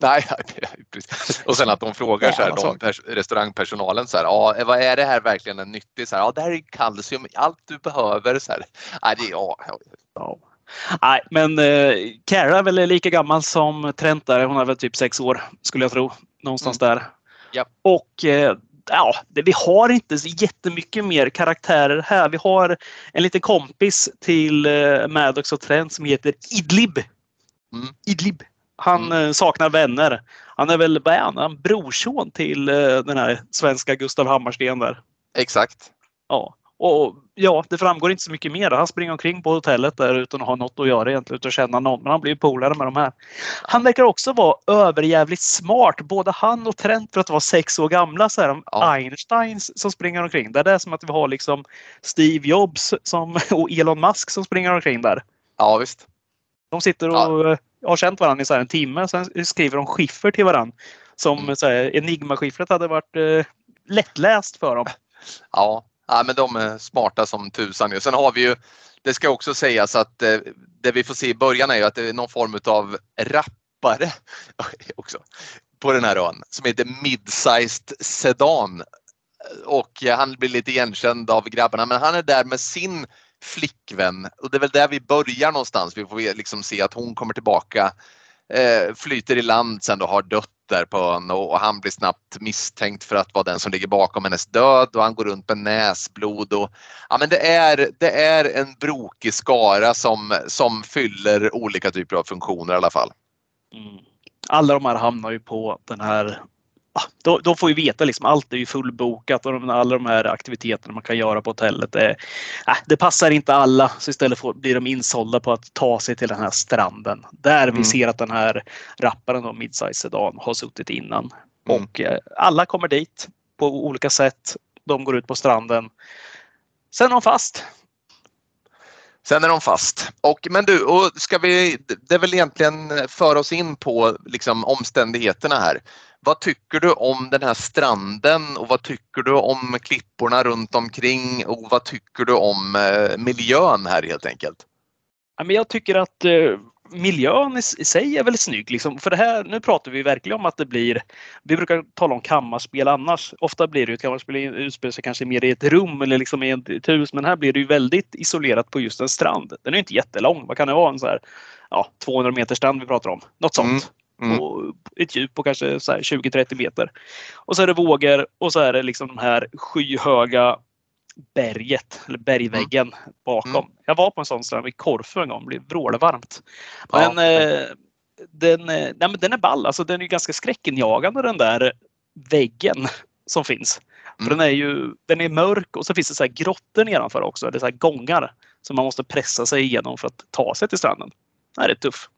Nej, precis. och sen att de frågar så här, de, pers- restaurangpersonalen så här, ja, vad är det här verkligen en nyttig? Så här, ja, det här är kalcium, allt du behöver. Så här. Nej, det, är- ja, ja. Nej, men eh, Cara är väl lika gammal som Trent där. Hon är väl typ sex år skulle jag tro. Någonstans där. Japp. Och eh, ja, det, vi har inte så jättemycket mer karaktärer här. Vi har en liten kompis till eh, Maddox och Trent som heter Idlib. Mm. Idlib. Han Mm. eh, saknar vänner. Han är väl vad är han? Brorson till eh, den här svenska Gustav Hammarsten där. Exakt. Ja. Och ja, det framgår inte så mycket mer. Han springer omkring på hotellet där utan att ha något att göra egentligen, utan att känna någon. Men han blir polare med de här. Han verkar också vara överjävligt smart, både han och Trent för att vara sex år gamla. Så är de Ja. Einsteins som springer omkring där. Det är som att vi har liksom Steve Jobs som, och Elon Musk som springer omkring där. Ja, visst. De sitter och eh, har känt varandra i så här en timme. Sen skriver de skiffer till varandra. Som Mm. Enigma-skiffret hade varit eh, lättläst för dem. Ja. ja, men de är smarta som tusan. Sen har vi ju, det ska också sägas att eh, det vi får se i början är ju att det är någon form av rappare också på den här ön som heter Midsized Sedan. Och eh, han blir lite igenkänd av grabbarna men han är där med sin flickvän och det är väl där vi börjar någonstans. Vi får liksom se att hon kommer tillbaka, eh, flyter i land sen då har dött där på ön och, och han blir snabbt misstänkt för att vara den som ligger bakom hennes död och han går runt med näsblod. Och, ja, men det, är, det är en brokig skara som, som fyller olika typer av funktioner i alla fall. Mm. Alla de här hamnar ju på den här de, de får ju veta liksom allt är ju fullbokat och de, alla de här aktiviteterna man kan göra på hotellet. Det, äh, det passar inte alla så istället får, blir de insålda på att ta sig till den här stranden. Där Mm. vi ser att den här rapparen då, Midsize Sedan har suttit innan. Mm. Och eh, alla kommer dit på olika sätt. De går ut på stranden. Sen är de fast. Sen är de fast. Och, men du, och ska vi, det är väl egentligen för oss in på liksom, omständigheterna här. Vad tycker du om den här stranden och vad tycker du om klipporna runt omkring och vad tycker du om eh, miljön här helt enkelt? Jag tycker att eh, miljön i, sig är väldigt snygg. Liksom. För det här, nu pratar vi verkligen om att det blir, vi brukar tala om kammarspel annars. Ofta blir det ju ett kammarspel utspelar sig kanske mer i ett rum eller liksom i ett, ett hus. Men här blir det ju väldigt isolerat på just en strand. Den är inte jättelång. Vad kan det vara? En så här, ja, 200 meter strand vi pratar om. Något sånt. Mm, mm. Och ett djup på kanske så här 20-30 meter. Och så är det vågor och så är det liksom de här skyhöga berget, eller bergväggen bakom. Mm. Jag var på en sån strand vid Korfu en gång, det blev vrålvarmt. Ja, Men, eh, den, eh, nej, men den är ball, alltså den är ju ganska skräckinjagande den där väggen som finns. För Mm. den är ju den är mörk och så finns det så här grottor nedanför också, det är så här gångar som man måste pressa sig igenom för att ta sig till stranden. Det här är tuff.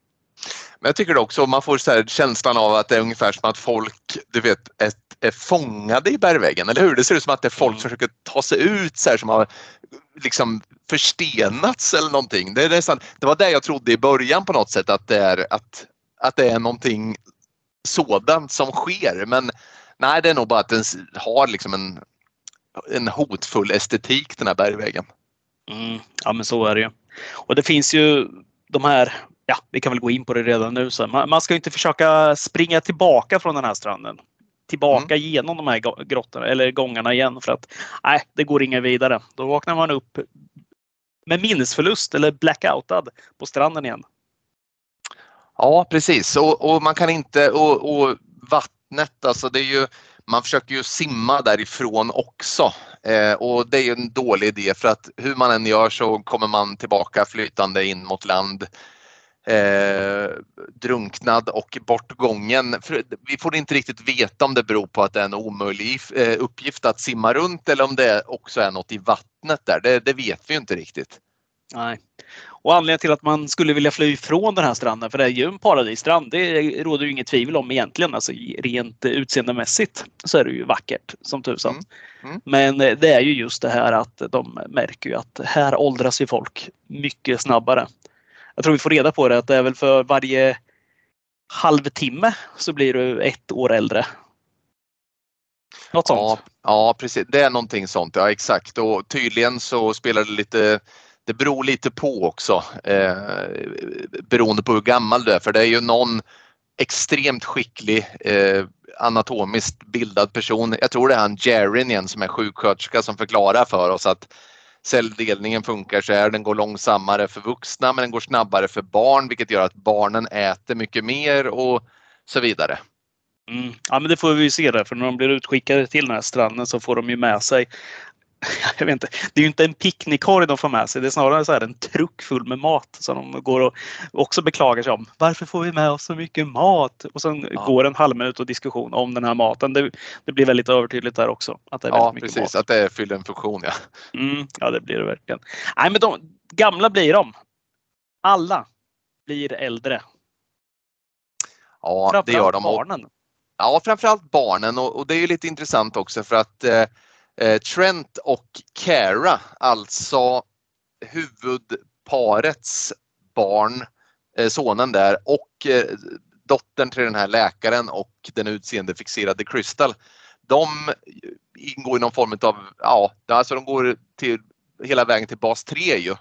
Men jag tycker också man får så här känslan av att det är ungefär som att folk, du vet, är, är fångade i bergväggen, eller hur? Det ser ut som att det är folk Mm. som försöker ta sig ut så här, som har liksom förstenats eller någonting. Det, är nästan, det var det jag trodde i början på något sätt att det är, att, att det är någonting sådant som sker. Men nej, det är nog bara att den har liksom en, en hotfull estetik den här bergväggen. Mm, ja men så är det ju. Och det finns ju de här, ja vi kan väl gå in på det redan nu. Så man, man ska ju inte försöka springa tillbaka från den här stranden. Tillbaka genom de här grottorna eller gångarna igen för att nej, det går inget vidare. Då vaknar man upp med minnesförlust eller blackoutad på stranden igen. Ja, precis. Och, och man kan inte, och, och vattnet, alltså det är ju, man försöker ju simma därifrån också. Eh, och det är ju en dålig idé för att hur man än gör så kommer man tillbaka flytande in mot land. Eh, drunknad och bortgången. För vi får inte riktigt veta om det beror på att det är en omöjlig eh, uppgift att simma runt eller om det också är något i vattnet där. Det, det vet vi inte riktigt. Nej. Och anledningen till att man skulle vilja fly ifrån den här stranden, för det är ju en paradisstrand, det råder ju inget tvivel om egentligen. Alltså rent utseendemässigt så är det ju vackert som tusan. Mm. Mm. Men eh, det är ju just det här att de märker ju att här åldras ju folk mycket snabbare. Jag tror vi får reda på det att det är väl för varje halvtimme så blir du ett år äldre. Något Ja, sånt. ja, precis. Det är någonting sånt. Ja, exakt. Och tydligen så spelar det lite det beror lite på också eh, beroende på hur gammal du är för det är ju någon extremt skicklig eh, anatomiskt bildad person. Jag tror det är han Jarin igen som är sjuksköterska som förklarar för oss att celldelningen funkar så här. Den går långsammare för vuxna men den går snabbare för barn vilket gör att barnen äter mycket mer och så vidare. Mm. Ja men det får vi se där för när de blir utskickade till den här stranden så får de ju med sig jag vet inte, det är ju inte en picknickkorg de får med sig. Det är snarare så här en truck full med mat som de går och också beklagar sig om. Varför får vi med oss så mycket mat? Och sen Ja. går en halv minut och diskussion om den här maten. Det, det blir väldigt övertydligt där också. Att det är Ja, precis. mat. Att det fyller en funktion. Ja. Mm, ja, det blir det verkligen. Nej, men de gamla blir de. Alla blir äldre. ja, det gör de. Och, barnen. ja, framförallt barnen och, och det är ju lite intressant också för att eh, Trent och Cara, alltså huvudparets barn, eh, sonen där och eh, dottern till den här läkaren och den utseendefixerade Crystal. De ingår i någon form av, ja, alltså de går till hela vägen till bas 3 ju.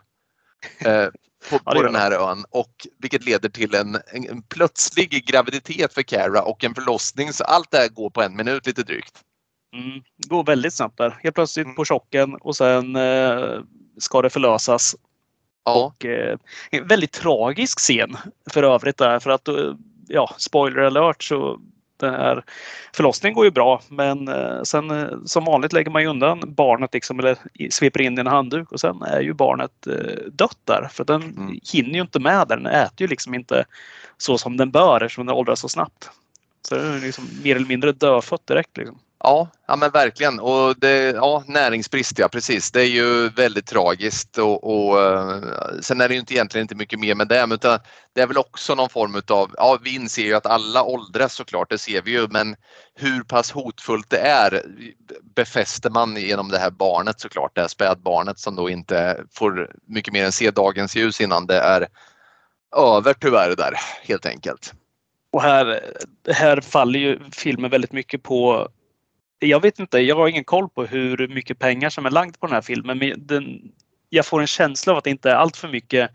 Eh, på, på den de. här ön och vilket leder till en, en, en plötslig graviditet för Cara och en förlossning så allt det här går på en minut lite drygt. Mm, går väldigt snabbt där. Helt plötsligt Mm. på chocken och sen eh, ska det förlösas. Ja, Och, eh, en väldigt tragisk scen för övrigt där för att eh, ja, spoiler alert så den här förlossningen går ju bra men eh, sen eh, som vanligt lägger man ju undan barnet liksom eller sveper in i en handduk och sen är ju barnet eh, dött där för den Mm. hinner ju inte med där. Den äter ju liksom inte så som den bör eftersom den åldras så snabbt. Så den är liksom mer eller mindre dödfött direkt. Liksom. Ja, ja men verkligen. Och det, ja, näringsbrist, ja precis. Det är ju väldigt tragiskt och, och eh, sen är det ju inte egentligen inte mycket mer med det, men utan det är väl också någon form av, ja vi inser ju att alla åldras såklart, det ser vi ju, men hur pass hotfullt det är befäster man genom det här barnet såklart, det här spädbarnet som då inte får mycket mer än se dagens ljus innan det är över tyvärr där helt enkelt. Och här, här faller ju filmen väldigt mycket på jag vet inte, jag har ingen koll på hur mycket pengar som är lagd på den här filmen. Men den, jag får en känsla av att det inte är allt för mycket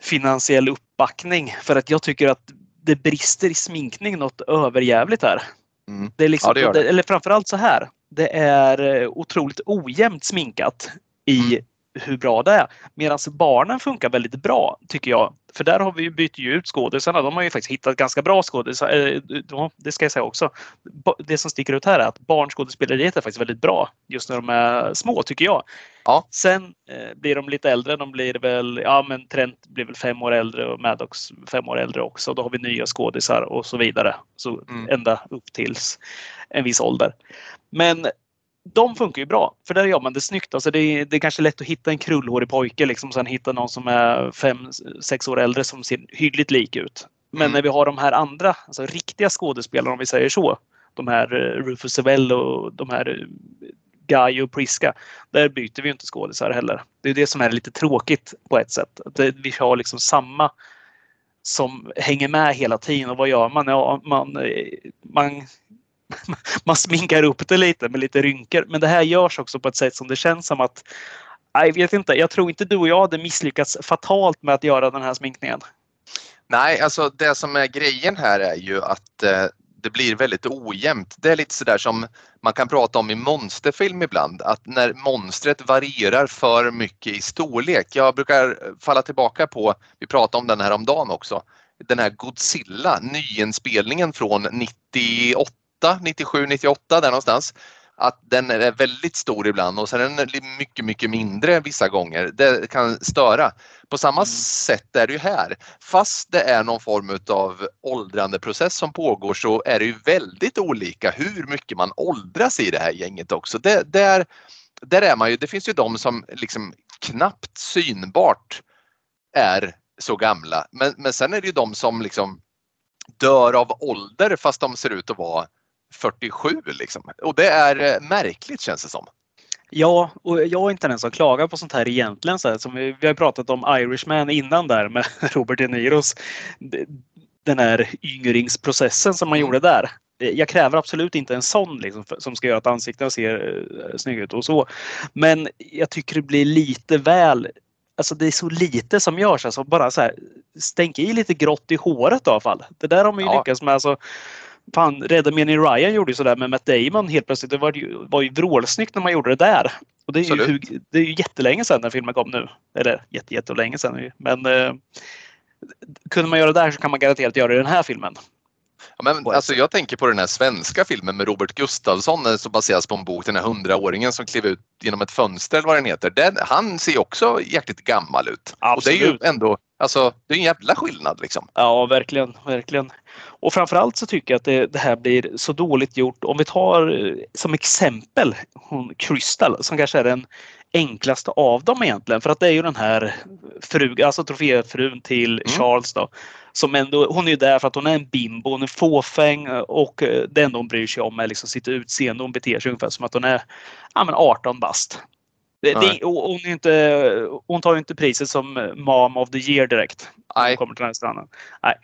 finansiell uppbackning. För att jag tycker att det brister i sminkning något överjävligt här. Mm. Det är liksom, Ja, det det. Eller framförallt så här. Det är eh, otroligt ojämnt sminkat i Mm. Hur bra det är. Medan barnen funkar väldigt bra tycker jag. För där har vi ju bytt ut skådisarna. De har ju faktiskt hittat ganska bra skådisar. Eh, de- Det ska jag säga också. Det som sticker ut här är att barnskådespeleriet är faktiskt väldigt bra just när de är små tycker jag. Ja. Sen eh, blir de lite äldre. De blir väl, ja men Trent blir väl fem år äldre och Maddox fem år äldre också. Då har vi nya skådisar och så vidare. Så Mm. ända upp tills en viss ålder. Men de funkar ju bra, för där gör man det snyggt. Alltså det, är, det är kanske lätt att hitta en krullhårig pojke liksom, och sen hitta någon som är fem, sex år äldre som ser hyggligt lik ut. Men Mm. när vi har de här andra, alltså riktiga skådespelarna om vi säger så. De här eh, Rufus Sewell och de här eh, Guy och Priska. Där byter vi inte skådisar heller. Det är det som är lite tråkigt på ett sätt. Att vi har liksom samma som hänger med hela tiden. Och vad gör man? Ja, man, eh, man man sminkar upp det lite med lite rynkor. Men det här görs också på ett sätt som det känns som att jag vet inte. Jag tror inte du och jag hade misslyckats fatalt med att göra den här sminkningen. Nej, alltså det som är grejen här är ju att eh, det blir väldigt ojämnt. Det är lite sådär som man kan prata om i monsterfilm ibland, att när monstret varierar för mycket i storlek. Jag brukar falla tillbaka på, vi pratade om den här om dagen också, den här Godzilla, nyinspelningen från 98, 97, 98 där någonstans. Att den är väldigt stor ibland och sen är den mycket, mycket mindre vissa gånger. Det kan störa. På samma Mm. sätt är det ju här. Fast det är någon form av åldrandeprocess som pågår så är det ju väldigt olika hur mycket man åldras i det här gänget också. Det, där, där är man ju, det finns ju de som liksom knappt synbart är så gamla. Men, men sen är det ju de som liksom dör av ålder fast de ser ut att vara 47 liksom. Och det är eh, märkligt känns det som. Ja, och jag är inte den som klagar på sånt här egentligen. Så här, som vi, vi har pratat om Irishman innan där med Robert De Niros. Den här yngringsprocessen som man Mm. gjorde där. Jag kräver absolut inte en sån liksom, som ska göra att ansiktena ser uh, snygga ut och så. Men jag tycker det blir lite väl Alltså det är så lite som görs. Alltså bara så här, stänk i lite grått i håret i alla fall. Det där har man ju Ja. lyckats med. Alltså, fan, Rädda Meni Ryan gjorde ju sådär med Matt Damon helt plötsligt. Det var ju, var ju vrålsnyggt när man gjorde det där. Och det är, ju, Absolut. hur- det är ju jättelänge sedan när filmen kom nu. Eller jätte, jättelänge sedan. Men eh, kunde man göra det där så kan man garanterat göra det i den här filmen. Ja, men, alltså, jag tänker på den här svenska filmen med Robert Gustafsson eh, som baseras på en bok, den här hundraåringen som klev ut genom ett fönster eller vad den heter. Den, han ser också jäkligt gammal ut. Och det är ju Absolut. ändå, alltså det är en jävla skillnad liksom. Ja, verkligen, verkligen. Och framförallt så tycker jag att det, det här blir så dåligt gjort. Om vi tar eh, som exempel hon Crystal som kanske är den enklaste av dem egentligen. För att det är ju den här frugan, alltså troféfrun till Charles då. Som ändå, hon är ju där för att hon är en bimbo, hon är fåfäng och eh, det enda hon bryr sig om är liksom sitt utseende. Hon beter sig ungefär som att hon är ja, men 18 bast. Det, det, hon, inte, hon tar ju inte priset som Mom of the year direkt. Nej. hon kommer till den här stranden. Nej.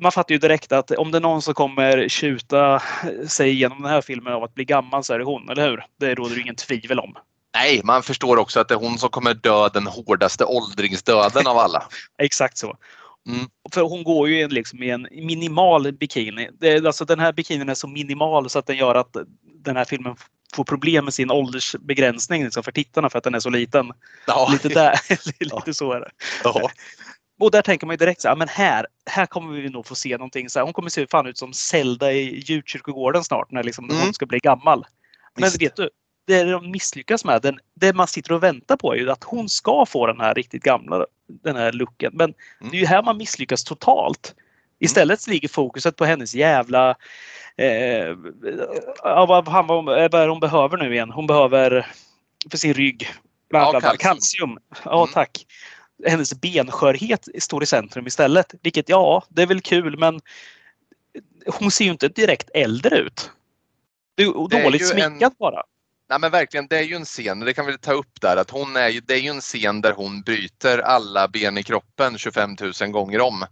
Man fattar ju direkt att om det är någon som kommer tjuta sig igenom den här filmen av att bli gammal så är det hon, eller hur? Det råder ju ingen tvivel om. Nej, man förstår också att det är hon som kommer dö den hårdaste åldringsdöden av alla. Exakt så. Mm. För hon går ju liksom i en minimal bikini. Det, alltså den här bikinin är så minimal så att den gör att den här filmen får problem med sin åldersbegränsning liksom, för tittarna för att den är så liten. Ja, Lite, där, lite så är det. ja. Och där tänker man ju direkt så här, men här, här kommer vi nog få se någonting. Så här, hon kommer se fan ut som Zelda i djurkyrkogården snart när liksom Mm. hon ska bli gammal. Men Visst. vet du, det de misslyckas med, den, det man sitter och väntar på är ju att hon ska få den här riktigt gamla den här looken. Men Mm. det är ju här man misslyckas totalt. Istället ligger fokuset på hennes jävla... Eh, ja, vad, han, vad, vad är hon behöver nu igen? Hon behöver för sin rygg. Bla, Ja, bla, bla, kalcium. kalcium. Ja, Mm. tack. Hennes benskörhet står i centrum istället. Vilket ja, det är väl kul men hon ser ju inte direkt äldre ut. Det är Det är dåligt ju sminkat en- bara. Nej men verkligen, det är ju en scen, det kan vi ta upp där, att hon är ju, det är ju en scen där hon bryter alla ben i kroppen 25 000 gånger om.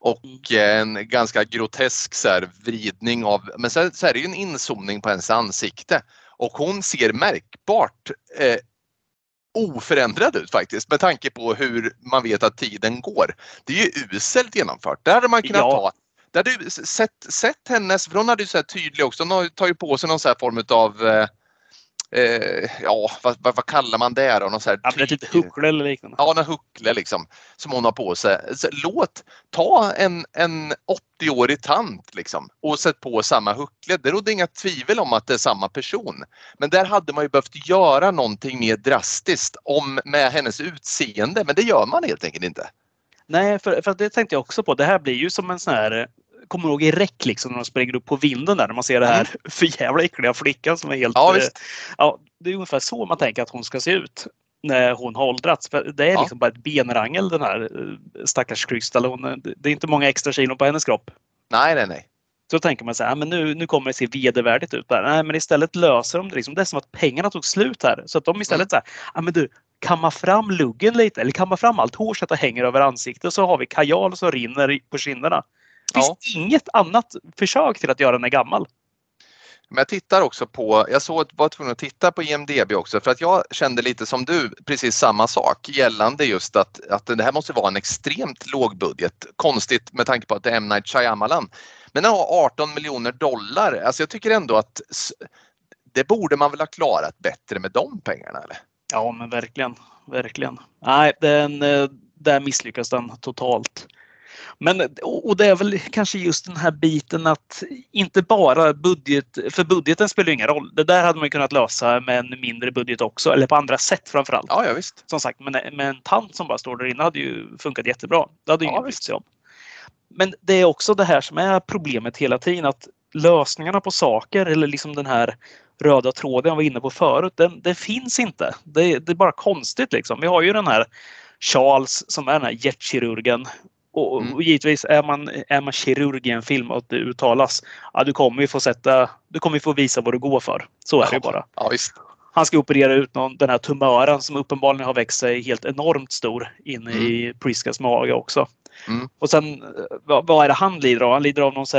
Och eh, en ganska grotesk så här, vridning av, men så, så är det ju en inzoomning på hennes ansikte. Och hon ser märkbart eh, oförändrad ut faktiskt med tanke på hur man vet att tiden går. Det är ju uselt genomfört. Där hade man kunnat Ja. ta där du sett, sett hennes, för hon hade ju så här tydlig också, hon har ju på sig någon så här form av eh, ja, vad, vad, vad kallar man det då? Någon så här Ja, ett tyg- litet huckle eller liknande. Ja, en huckle liksom som hon har på sig. Så låt ta en, en 80-årig tant liksom och sätt på samma huckle. Det råder inga tvivel om att det är samma person. Men där hade man ju behövt göra någonting mer drastiskt om med hennes utseende, men det gör man helt enkelt inte. Nej, för, för det tänkte jag också på. Det här blir ju som en sån här Kommer ihåg i räck liksom när de springer upp på vinden där när man ser det här för jävla äckliga flickan som är helt... Ja, eh, ja, det är ungefär så man tänker att hon ska se ut när hon har åldrats. Det är Ja. liksom bara ett benrangel den här eh, stackars Crystal. Är- det är inte många extra kilon på hennes kropp. Nej, nej, nej. Så tänker man så här, "Ja, men nu, nu kommer det se vedervärdigt ut där. Nej, men istället löser de det. Liksom. Det är som att pengarna tog slut här. Så att de istället så här, ja men du, kamma fram luggen lite eller kamma fram allt hår så att det hänger över ansiktet så har vi kajal som rinner på kinderna. Det finns Ja. inget annat försök till att göra den gammal. Men jag tittar också på, jag såg, var tvungen att titta på IMDB också för att jag kände lite som du precis samma sak gällande just att, att det här måste vara en extremt låg budget. Konstigt med tanke på att det är M. Night Shyamalan. Men den har 18 miljoner dollar. Alltså jag tycker ändå att det borde man väl ha klarat bättre med de pengarna eller? Ja, men verkligen. Verkligen. Nej, den, eh, där misslyckas den totalt. Men och det är väl kanske just den här biten att inte bara budget, för budgeten spelar ingen roll. Det där hade man kunnat lösa med en mindre budget också, eller på andra sätt framförallt. Ja, ja visst. Som sagt, men med en tant som bara står där inne hade ju funkat jättebra. Det hade ju Ja, ingen brytt sig om. Men det är också det här som är problemet hela tiden, att lösningarna på saker eller liksom den här röda tråden jag var inne på förut, den, det finns inte. Det, det är bara konstigt liksom. Vi har ju den här Charles som är den här hjärtkirurgen. Och, Mm. och givetvis är man, är man kirurg i en film och det uttalas, ja du kommer ju få sätta, du kommer få visa vad du går för. Så är det ju bara. Ja. Han ska operera ut någon, den här tumören som uppenbarligen har växt sig helt enormt stor inne i Priscas mage också. Mm. Och sen, eh, vad, vad är det han lider av? Han lider av någon så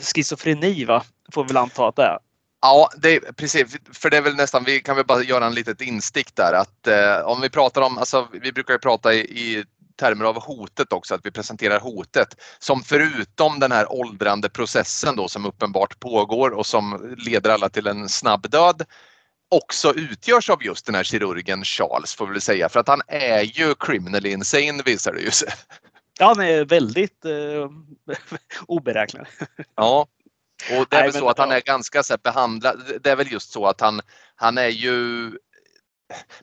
schizofreni va? Får vi väl anta att det är. Ja, det precis. För det är väl nästan, vi kan väl bara göra en litet instick där att eh, om vi pratar om, alltså vi brukar ju prata i, i termer av hotet också, att vi presenterar hotet som förutom den här åldrande processen då som uppenbart pågår och som leder alla till en snabb död också utgörs av just den här kirurgen Charles får vi väl säga för att han är ju criminally insane visar det ju sig. Ja, han är väldigt eh, oberäknelig. Ja. Och det är Nej, väl så att han är ganska så här, behandlad. Det är väl just så att han, han är ju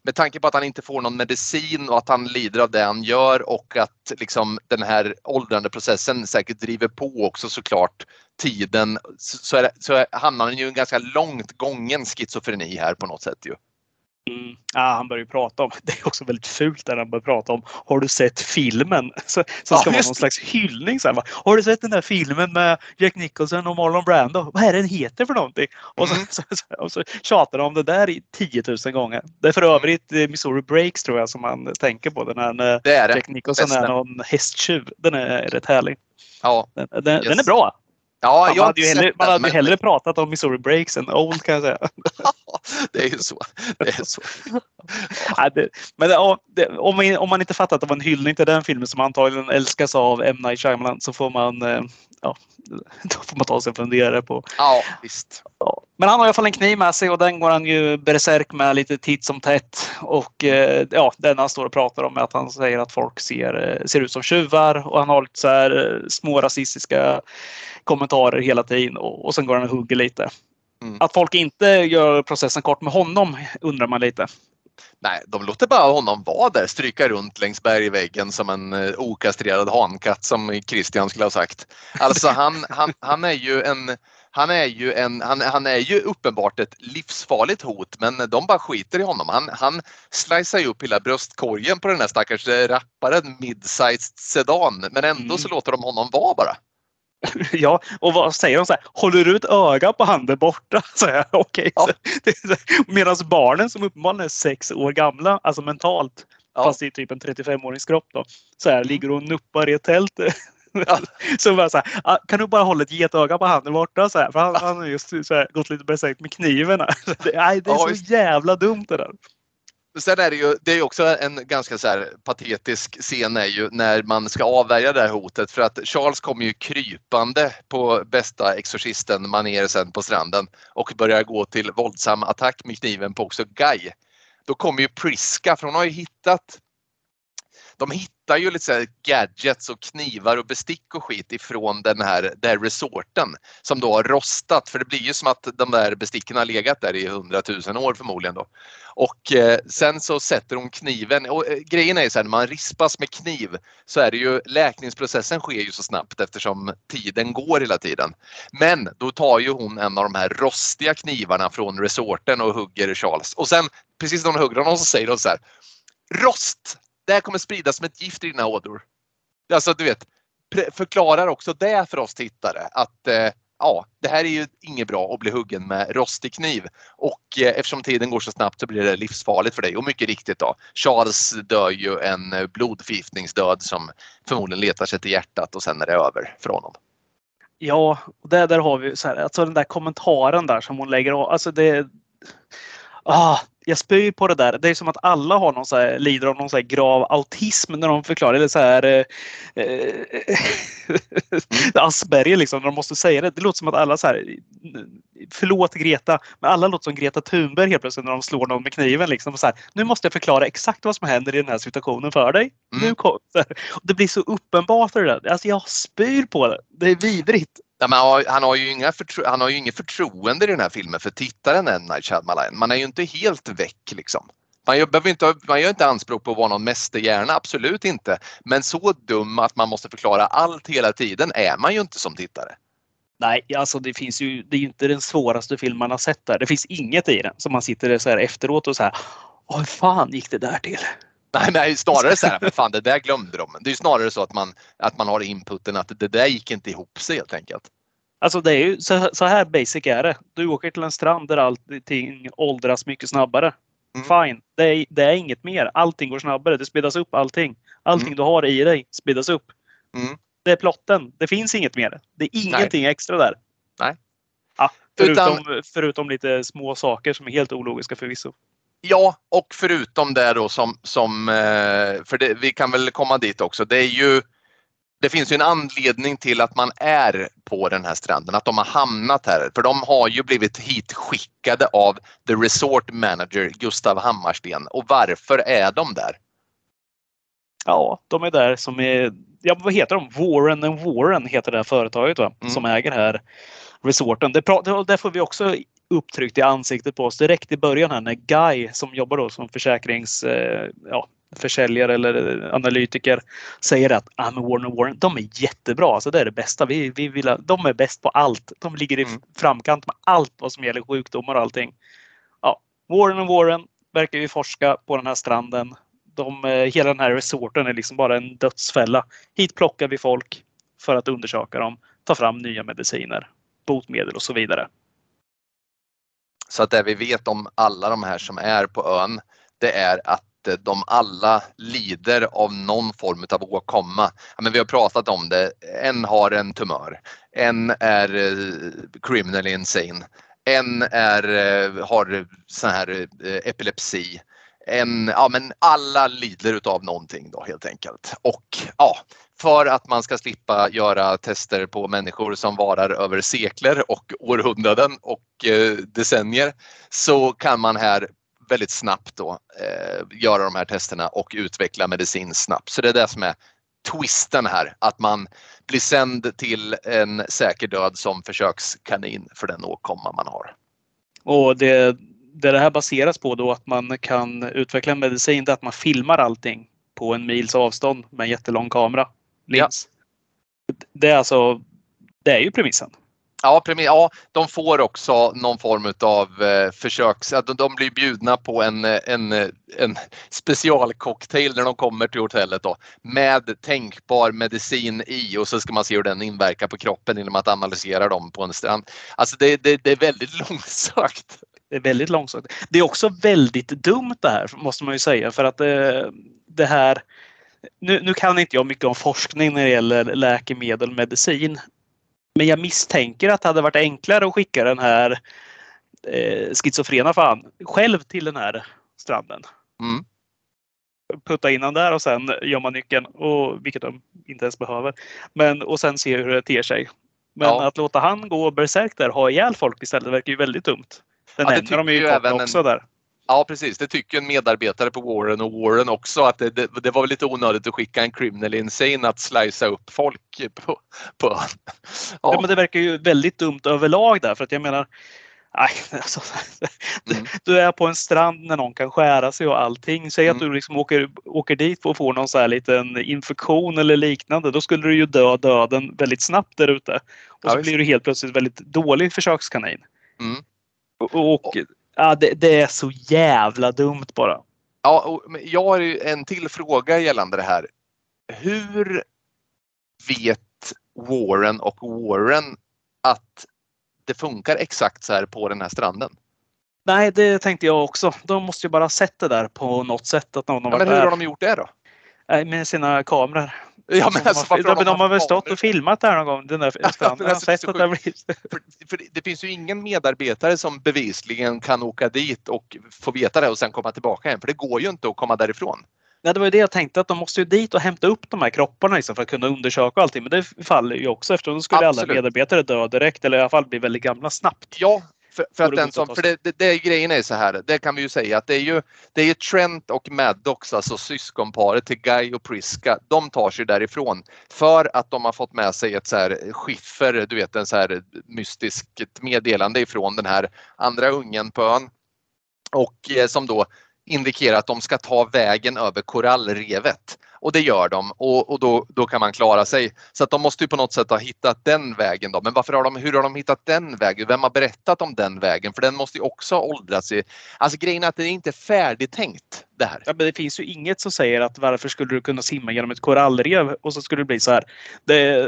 med tanke på att han inte får någon medicin och att han lider av det han gör och att liksom den här åldrande processen säkert driver på också såklart tiden så, är det, så är, hamnar han ju i en ganska långt gången schizofreni här på något sätt ju. Mm. Ja, han börjar ju prata om, det är också väldigt fult när han börjar prata om, har du sett filmen? Så, Ja, ska vara just någon slags hyllning. Så här, har du sett den där filmen med Jack Nicholson och Marlon Brando? Vad är den heter för någonting? Och så, Mm. så, så, och så tjatar de om det där i 10 000 gånger. Det är för Mm. övrigt eh, Missouri Breaks tror jag som man tänker på. Den här när Det är det. Jack Nicholson Bästa. är någon hästtjuv. Den är rätt härlig. Ja, Den, den, Yes. den är bra. Ja Man jag hade ju hellre, man hade men- hellre pratat om Missouri Breaks än Old kan jag säga. det är ju så. Det är så. Nej, det, men ja, det, om, man, om man inte fattar att det var en hyllning till den filmen som antagligen älskas av M. Night Shyamalan så får man, eh, ja, då får man ta sig en funderare på. Ja, visst. Ja. Men han har i alla fall en kniv med sig och den går han ju berserk med lite titt som tätt. Och eh, ja, den han står och pratar om är att han säger att folk ser, eh, ser ut som tjuvar och han har lite så här eh, små rasistiska kommentarer hela tiden och, och sen går han och hugger lite. Mm. Att folk inte gör processen kort med honom undrar man lite. Nej, de låter bara honom vara där, stryka runt längs bergväggen som en eh, okastrerad hankatt som Christian skulle ha sagt. Alltså han, han, han är ju en han är, ju en, han, han är ju uppenbart ett livsfarligt hot men de bara skiter i honom. Han, han slicear ju upp hela bröstkorgen på den här stackars eh, rapparen mid-sized sedan men ändå Mm. så låter de honom vara bara. Ja, och vad säger de? Så här, Håller du ett öga på han där borta? Så här, okej. Ja. Medan barnen som uppenbarligen är sex år gamla, alltså mentalt, Ja. fast i typ en 35-årings kropp då, så här, ligger och nuppar i ett tält. Ja. så bara så här, "Ah, kan du bara hålla ett getöga på han där borta? Så här, för han, han har just så här, gått lite besökt med kniven. här. Nej, det är så jävla dumt det där. Sen är det ju det är också en ganska så här patetisk scen är ju när man ska avvärja det här hotet för att Charles kommer ju krypande på bästa exorcisten manér sen på stranden och börjar gå till våldsam attack med kniven på också Guy. Då kommer ju Priska för hon har ju hittat de hittar ju lite så här gadgets och knivar och bestick och skit ifrån den här, den här resorten som då har rostat för det blir ju som att de där besticken har legat där i hundratusen år förmodligen då. Och eh, sen så sätter hon kniven och eh, grejen är ju så här när man rispas med kniv så är det ju läkningsprocessen sker ju så snabbt eftersom tiden går hela tiden. Men då tar ju hon en av de här rostiga knivarna från resorten och hugger Charles och sen precis när hon hugger honom så säger hon så här Rost! Det här kommer spridas som ett gift i dina ådror. Alltså du vet, förklarar också det för oss tittare att eh, ja, det här är ju inget bra att bli huggen med rostig kniv och eh, eftersom tiden går så snabbt så blir det livsfarligt för dig och mycket riktigt då. Charles dör ju en eh, blodförgiftningsdöd som förmodligen letar sig till hjärtat och sen är det över för honom. Ja, och där, där har vi så här, alltså den där kommentaren där som hon lägger av. Alltså det, ah, jag spyr på det där. Det är som att alla har någon så här, lider av någon så grav autism när de förklarar. Eller så här, eh, eh, Asperger liksom, när de måste säga det. Det låter som att alla så här, förlåt Greta, men alla låter som Greta Thunberg helt plötsligt när de slår någon med kniven. Liksom, så här, nu måste jag förklara exakt vad som händer i den här situationen för dig. Mm. Nu kom, det blir så uppenbart för det där. Alltså jag spyr på det. Det är vidrigt. Ja, men han, har, han, har ju inga förtro, han har ju inget förtroende i den här filmen för tittaren än Night Shyamalan. Man är ju inte helt väck liksom. Man gör, inte, man gör inte anspråk på att vara någon mästerhjärna, absolut inte. Men så dum att man måste förklara allt hela tiden är man ju inte som tittare. Nej, alltså det finns ju, det är ju inte den svåraste film man har sett där. Det finns inget i den som man sitter så här efteråt och så här. Åh, hur fan gick det där till? Nej, nej snarare så här, men fan det där glömde de. Det är snarare så att man, att man har inputen att det där gick inte ihop sig helt enkelt. Alltså det är ju så, så här basic är det. Du åker till en strand där allting åldras mycket snabbare. Mm. Fine, det är, det är inget mer. Allting går snabbare. Det speedas upp allting. Allting Mm. du har i dig speedas upp. Mm. Det är plotten. Det finns inget mer. Det är ingenting extra där. Nej. Ja, förutom, Utan- förutom lite små saker som är helt ologiska förvisso. Ja, och förutom det då som, som eh, för det, vi kan väl komma dit också. Det är ju det finns ju en anledning till att man är på den här stranden, att de har hamnat här. För de har ju blivit hitskickade av the resort manager Gustav Hammarsten. Och varför är de där? Ja, de är där som är ja, vad heter de? Warren and Warren heter det här företaget va? Mm. som äger här resorten. Det, det får vi också upptryckt i ansiktet på oss direkt i början här när Guy som jobbar då som försäkrings, eh, ja, försäljare eller analytiker säger att ah, men Warren Warren, de är jättebra. Alltså det är det bästa. Vi, vi vill, de är bäst på allt. De ligger i Mm. framkant med allt vad som gäller sjukdomar och allting. Ja, Warren Warren verkar ju forska på den här stranden. De, eh, hela den här resorten är liksom bara en dödsfälla. Hit plockar vi folk för att undersöka dem, ta fram nya mediciner, botemedel och så vidare. Så att det vi vet om alla de här som är på ön, det är att eh, de alla lider av någon form av åkomma. Ja, men vi har pratat om det. En har en tumör, en är eh, criminally insane, en är, eh, har sån här eh, epilepsi. En, ja, men alla lider utav någonting då helt enkelt. Och ja, för att man ska slippa göra tester på människor som varar över sekler och århundraden och eh, decennier så kan man här väldigt snabbt då eh, göra de här testerna och utveckla medicin snabbt. Så det är det som är twisten här, att man blir sänd till en säker död som försökskanin för den åkomma man har. Och det, det det här baseras på då att man kan utveckla en medicin, det är att man filmar allting på en mils avstånd med en jättelång kamera. Lins. Det är alltså, det är ju premissen. Ja, premi- ja, de får också någon form av eh, försöks... ja, De, de blir bjudna på en, en, en specialcocktail när de kommer till hotellet då, med tänkbar medicin i och så ska man se hur den inverkar på kroppen genom att analysera dem på en strand. Alltså det, det, det är väldigt långsökt. Det är väldigt långsökt. Det är också väldigt dumt det här måste man ju säga för att eh, det här nu, nu kan inte jag mycket om forskning när det gäller läkemedel och medicin. Men jag misstänker att det hade varit enklare att skicka den här eh, schizofrena fan själv till den här stranden. Mm. Putta in den där och sen gör man nyckeln, och, vilket de inte ens behöver. Men, och sen se hur det ter sig. Men Ja. att låta han gå berserk där, ha ihjäl folk istället, verkar ju väldigt dumt. Den Ja, det nämner de ju även en- också där. Ja precis, det tycker en medarbetare på Warren och Warren också att det, det, det var lite onödigt att skicka en criminal insane att slicea upp folk på, på. Ja. Ja. men det verkar ju väldigt dumt överlag där för att jag menar Nej, alltså, Mm. Du är på en strand när någon kan skära sig och allting. Säg att Mm. du liksom åker, åker dit och får någon så här liten infektion eller liknande. Då skulle du ju dö döden väldigt snabbt där ute. Och Ja, så visst. blir du helt plötsligt väldigt dålig försökskanin. Mm. Och, och ja, det, det är så jävla dumt bara. Ja, och, jag har ju en till fråga gällande det här. Hur vet Warren och Warren att det funkar exakt så här på den här stranden? Nej, det tänkte jag också. De måste ju bara ha sett det där på något sätt. Att någon har Ja, men hur där har de gjort det då? Med sina kameror. Ja, men alltså, har, varför de, de, har väl stått och filmat där någon gång. Den där men har alltså, det sett det blivit... För, för det, finns ju ingen medarbetare som bevisligen kan åka dit och få veta det och sen komma tillbaka hem. För det går ju inte att komma därifrån. Nej, det var ju det jag tänkte att de måste ju dit och hämta upp de här kropparna liksom, för att kunna undersöka allting. Men det faller ju också eftersom då skulle alla Absolut. medarbetare dö direkt eller i alla fall bli väldigt gamla snabbt. Ja, för, för att den som, för det, det, det grejen är så här, det kan vi ju säga att det är ju, det är ju Trent och Maddox, alltså syskonparet till Guy och Priska, de tar sig därifrån för att de har fått med sig ett så här skiffer, du vet en så här mystiskt meddelande ifrån den här andra ungen på ön. Och eh, som då indikerar att de ska ta vägen över korallrevet. Och det gör de och, och då, då kan man klara sig. Så att de måste ju på något sätt ha hittat den vägen då. Men varför har de, hur har de hittat den vägen? Vem har berättat om den vägen? För den måste ju också ha åldrats. I, alltså grejen är att det är inte färdigtänkt det här. Ja, men det finns ju inget som säger att varför skulle du kunna simma genom ett korallrev och så skulle det bli så här. Det,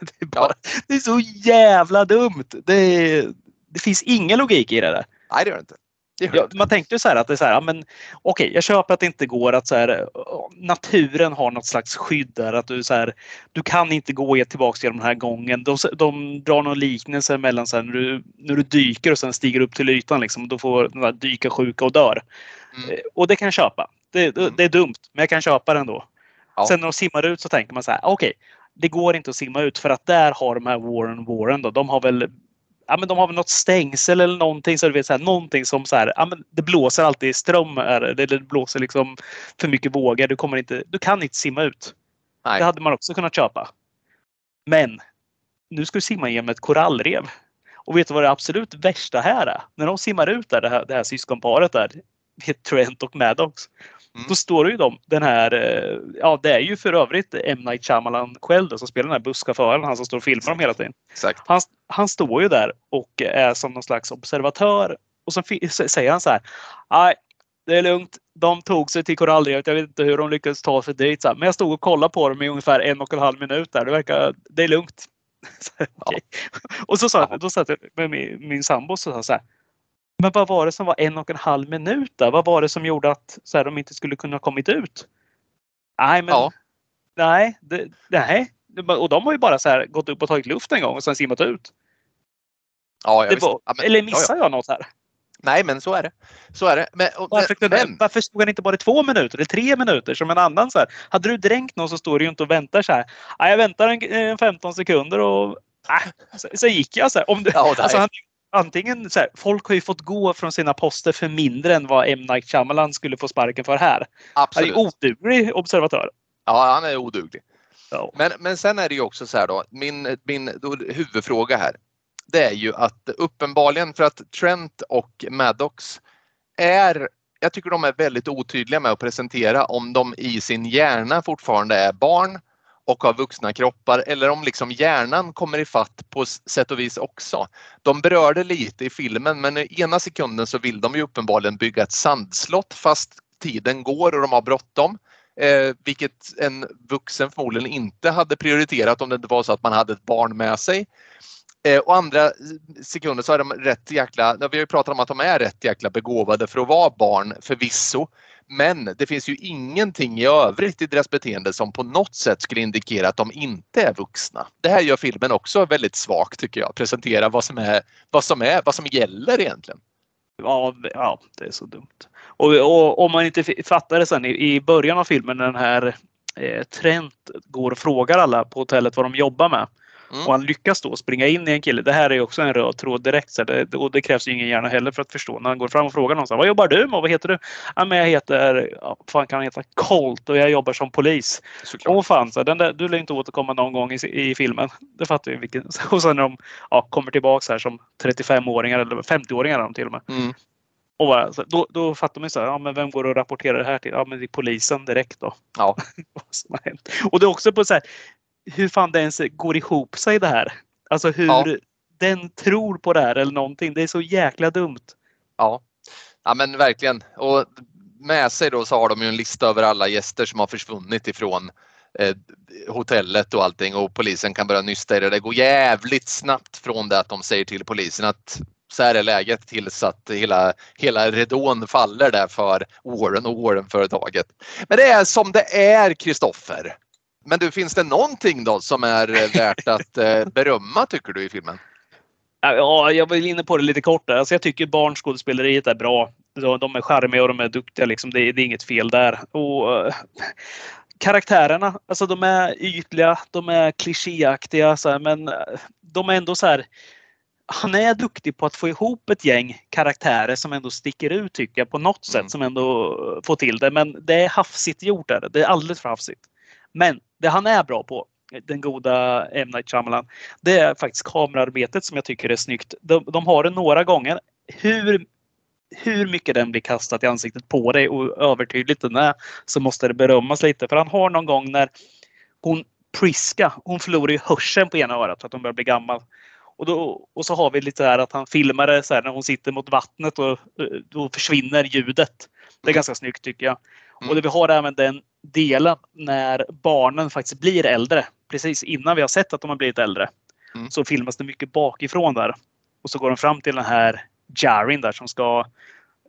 det, är, bara, det är så jävla dumt. Det, det finns ingen logik i det där. Nej det gör det inte. Ja, man tänkte ju så här att det är så här, ja, men okej, jag köper att det inte går att så här, naturen har något slags skydd där. Att du, så här, du kan inte gå tillbaka genom den här gången. De, de drar någon liknelse mellan så här, när, du, när du dyker och sen stiger upp till ytan. Liksom, då får den där dyka sjuka och dör. Mm. Eh, Och det kan jag köpa. Det, det, Mm. det är dumt, men jag kan köpa det ändå. Ja. Sen när de simmar ut så tänker man så här, okej, det går inte att simma ut för att där har de här Warren Warren då, de har väl Ja, men de har väl något stängsel eller någonting så du vet så här, någonting som så här, ja, men det blåser alltid ström eller det blåser liksom för mycket vågor. Du kommer inte, du kan inte simma ut. Nej. Det hade man också kunnat köpa. Men nu ska du simma genom ett korallrev. Och vet du vad det absolut värsta här är? När de simmar ut där, det här, det här syskonparet där, Trent och Maddox. Mm. Då står det ju de, den här, eh, ja det är ju för övrigt M. Night Shyamalan själv då, som spelar den här busschauffören, han som står och filmar dem hela tiden. Exakt. Han, han står ju där och är som någon slags observatör. Och så säger han så här. Nej, det är lugnt. De tog sig till korallrevet. Jag vet inte hur de lyckades ta sig dit. Men jag stod och kollade på dem i ungefär en och en halv minut där. Det verkar, det är lugnt. Så, här, okej. Och så sa jag, då satt jag med min, min sambo och sa så här. Men vad var det som var en och en halv minut där? Vad var det som gjorde att så här, de inte skulle kunna kommit ut? Nej, men Ja. nej, det, nej. Och de har ju bara så här gått upp och tagit luft en gång och sen simmat ut. Ja, ja, var, Ja, men- eller ja, missar jag något här? ja. Nej, men så är det. Så är det. Men, och, Varför, kunde, men, varför stod han inte bara i två minuter eller tre minuter som en annan? Så här? Hade du dränkt någon så står du ju inte och väntar så här. "Ja, jag väntar en, en 15 sekunder och äh, så, så gick jag. Så här. Om du, Ja, alltså, han, antingen så här, folk har ju fått gå från sina poster för mindre än vad M. Night Shyamalan skulle få sparken för här. Han är absolut. oduglig observatör. Ja, han är oduglig. Ja. Men, men sen är det ju också så här då, min, min då, huvudfråga här. Det är ju att uppenbarligen för att Trent och Maddox är, jag tycker de är väldigt otydliga med att presentera om de i sin hjärna fortfarande är barn och har vuxna kroppar eller om liksom hjärnan kommer ifatt på sätt och vis också. De berör det lite i filmen men i ena sekunden så vill de ju uppenbarligen bygga ett sandslott fast tiden går och de har bråttom. Eh, vilket en vuxen förmodligen inte hade prioriterat om det inte var så att man hade ett barn med sig. Eh, och andra sekunder så är de rätt jäkla, vi har ju pratat om att de är rätt jäkla begåvade för att vara barn förvisso. Men det finns ju ingenting i övrigt i deras beteende som på något sätt skulle indikera att de inte är vuxna. Det här gör filmen också väldigt svagt tycker jag. Presentera vad som är, vad som är, vad som gäller egentligen. Ja, det- ja, det är så dumt. Och, och om man inte fattar det sen i, i början av filmen när den här eh, Trent går och frågar alla på hotellet vad de jobbar med. Mm. Och han lyckas då springa in i en kille. Det här är också en röd tråd direkt. Så det, och det krävs ju ingen hjärna heller för att förstå. När han går fram och frågar någon så här, vad jobbar du med? Vad heter du? Ja, men jag heter, ja, fan kan han heta? Colt och jag jobbar som polis. Såklart. Åh fan, så den där, du lär inte återkomma någon gång i, i filmen. Det fattar ju vilken. Och sen när de ja, kommer tillbaks här som 35-åringar eller 50-åringar är de till och med. Mm. Och bara, då, då fattar man ju så här, ja, men vem går och rapporterar det här till? Ja, men det är polisen direkt då. Ja. Vad som har hänt. Och det är också på så här, hur fan det ens går ihop sig det här. Alltså hur Ja. den tror på det här eller någonting. Det är så jäkla dumt. Ja. ja, men verkligen. Och med sig då så har de ju en lista över alla gäster som har försvunnit ifrån eh, hotellet och allting och polisen kan börja nysta i det. Det går jävligt snabbt från det att de säger till polisen att så här är läget tills att hela, hela ridån faller där för Warren och Warren-företaget. Men det är som det är, Kristoffer. Men du, finns det någonting då som är eh, värt att eh, berömma tycker du i filmen? Ja, jag var inne på det lite kort där. Alltså jag tycker barnskådespeleriet är bra. De är charmiga och de är duktiga. Liksom. Det, är, det är inget fel där. Och, eh, karaktärerna, alltså de är ytliga, de är klichéaktiga, så här, men de är ändå så här. Han är duktig på att få ihop ett gäng karaktärer som ändå sticker ut tycker jag på något sätt Mm. som ändå får till det. Men det är hafsigt gjort. Där. Det är alldeles för hafsigt. Men det han är bra på, den goda M. Night Shyamalan, det är faktiskt kamerarbetet som jag tycker är snyggt. De, de har det några gånger. Hur, hur mycket den blir kastat i ansiktet på dig och övertydligt den är så måste det berömmas lite. För han har någon gång när hon Priska, hon förlorar ju hörseln på ena örat för att hon börjar bli gammal. Och, då, och så har vi lite här att han filmar det så här när hon sitter mot vattnet och då försvinner ljudet. Det är Mm. ganska snyggt tycker jag. Mm. Och det, vi har även den delen när barnen faktiskt blir äldre. Precis innan vi har sett att de har blivit äldre. Mm. Så filmas det mycket bakifrån där. Och så går de fram till den här Jarin där som ska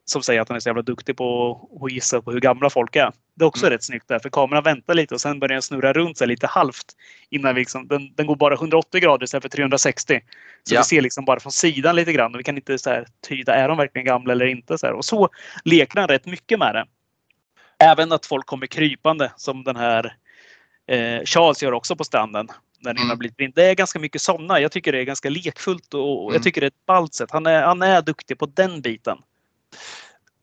som säger att han är så jävla duktig på att gissa på hur gamla folk är. Det är också Mm. rätt snyggt där, för kameran väntar lite och sen börjar den snurra runt sig lite halvt. Innan vi liksom, den, den går bara 180 grader istället för 360. Så Ja. vi ser liksom bara från sidan lite grann och vi kan inte så här tyda, är de verkligen gamla eller inte? Så här. Och så leker han rätt mycket med det. Även att folk kommer krypande som den här eh, Charles gör också på stranden. När Mm. har blivit blind. Det är ganska mycket sådana. Jag tycker det är ganska lekfullt och och Mm. jag tycker det är ett ballt sätt. Han är, han är duktig på den biten.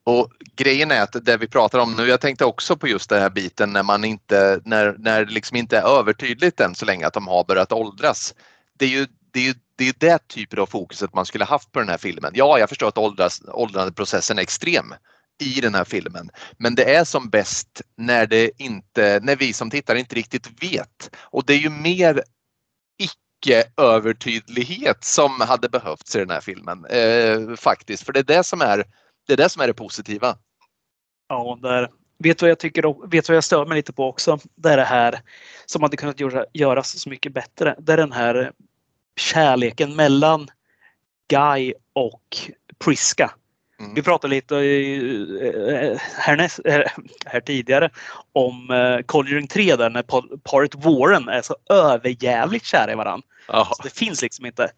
Och grejen är att det vi pratar om nu, jag tänkte också på just den här biten när man inte, när, när det liksom inte är övertydligt än så länge att de har börjat åldras. Det är ju det, är ju, det, är det typen av fokuset man skulle haft på den här filmen. Ja, jag förstår att åldras, åldrandeprocessen är extrem i den här filmen. Men det är som bäst när det inte, när vi som tittare inte riktigt vet. Och det är ju mer icke-övertydlighet som hade behövts i den här filmen eh, faktiskt. För det är det som är det, är det, som är det positiva. Ja, där. Vet vad jag tycker vet vad jag stör mig lite på också? Det är det här som hade kunnat göra, göras så mycket bättre. Det är den här kärleken mellan Guy och Priska. Mm. Vi pratade lite eh, härnäst, eh, här tidigare om eh, Conjuring 3 där när paret Warren är så överjävligt kära i varandra. Det finns liksom inte.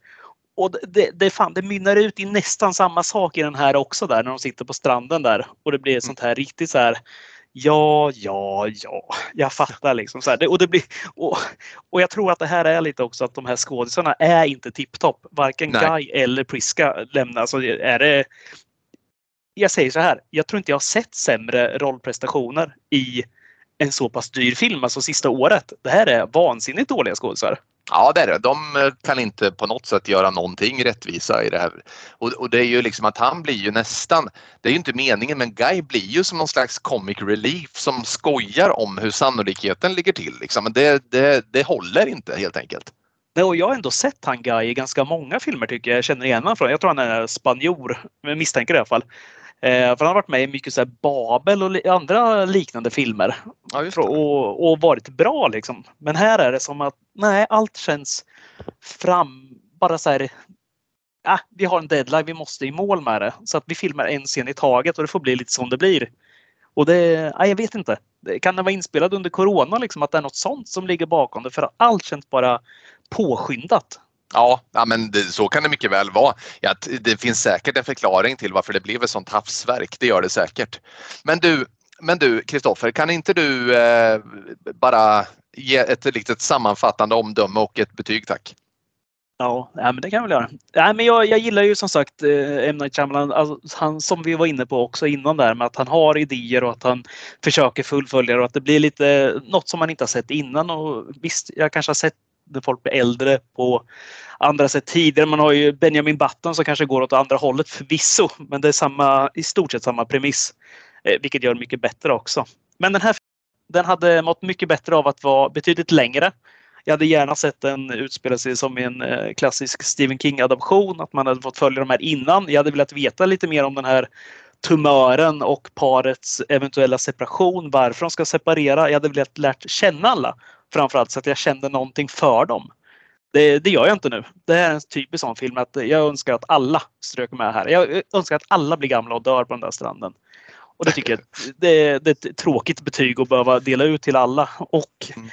Och det, det, fan, det mynnar ut i nästan samma sak i den här också där när de sitter på stranden där och det blir mm. sånt här riktigt så här Ja, ja, ja, jag fattar liksom. Så här. och, det blir, och, och jag tror att det här är lite också att de här skådisarna är inte tipptopp. Varken Nej. Guy eller Priska lämnar. Alltså är det, jag säger så här, jag tror inte jag har sett sämre rollprestationer i en så pass dyr film, alltså sista året. Det här är vansinnigt dåliga skådisar. Ja, det är det. De kan inte på något sätt göra någonting rättvisa i det här. Och, och, det är ju liksom att han blir ju nästan, det är ju inte meningen, men Guy blir ju som någon slags comic relief som skojar om hur sannolikheten ligger till. Liksom. Men det, det, det håller inte helt enkelt. Nej, och jag har ändå sett han Guy i ganska många filmer tycker jag. Jag känner igen honom från. Jag tror han är spanjor, misstänker i alla fall. Eh, för han har varit med i mycket så Babel och andra liknande filmer. Ja, och, och, varit bra liksom. Men här är det som att nej, allt känns fram, bara så här. Äh, vi har en deadline, vi måste i mål med det. Så att vi filmar en scen i taget och det får bli lite som det blir. Och det, nej, jag vet inte. Kan det vara inspelad under Corona, liksom, att det är något sånt som ligger bakom det? För allt känns bara påskyndat. Ja, ja men det, så kan det mycket väl vara. Ja, det finns säkert en förklaring till varför det blev ett sånt havsverk. Det gör det säkert. Men du, men du Kristoffer, kan inte du eh, bara ge ett litet sammanfattande omdöme och ett betyg tack? Ja, ja men det kan jag väl göra. Ja, men jag, jag gillar ju som sagt eh, M. Night Shyamalan, alltså, han, som vi var inne på också innan där med att han har idéer och att han försöker fullfölja och att det blir lite något som man inte har sett innan. Och visst, jag kanske har sett när folk blir äldre på andra sätt tidigare. Man har ju Benjamin Button som kanske går åt andra hållet förvisso, men det är samma, i stort sett samma premiss, eh, vilket gör det mycket bättre också. Men den här den hade mått mycket bättre av att vara betydligt längre. Jag hade gärna sett den utspela sig som en eh, klassisk Stephen King-adaption, att man hade fått följa de här innan. Jag hade velat veta lite mer om den här tumören och parets eventuella separation, varför de ska separera. Jag hade velat lärt känna alla framförallt så att jag kände någonting för dem. Det, det, gör jag inte nu. Det är en typisk sån film att jag önskar att alla strök med här. Jag önskar att alla blir gamla och dör på den där stranden. Och det tycker jag det, det är ett tråkigt betyg att behöva dela ut till alla. Och mm.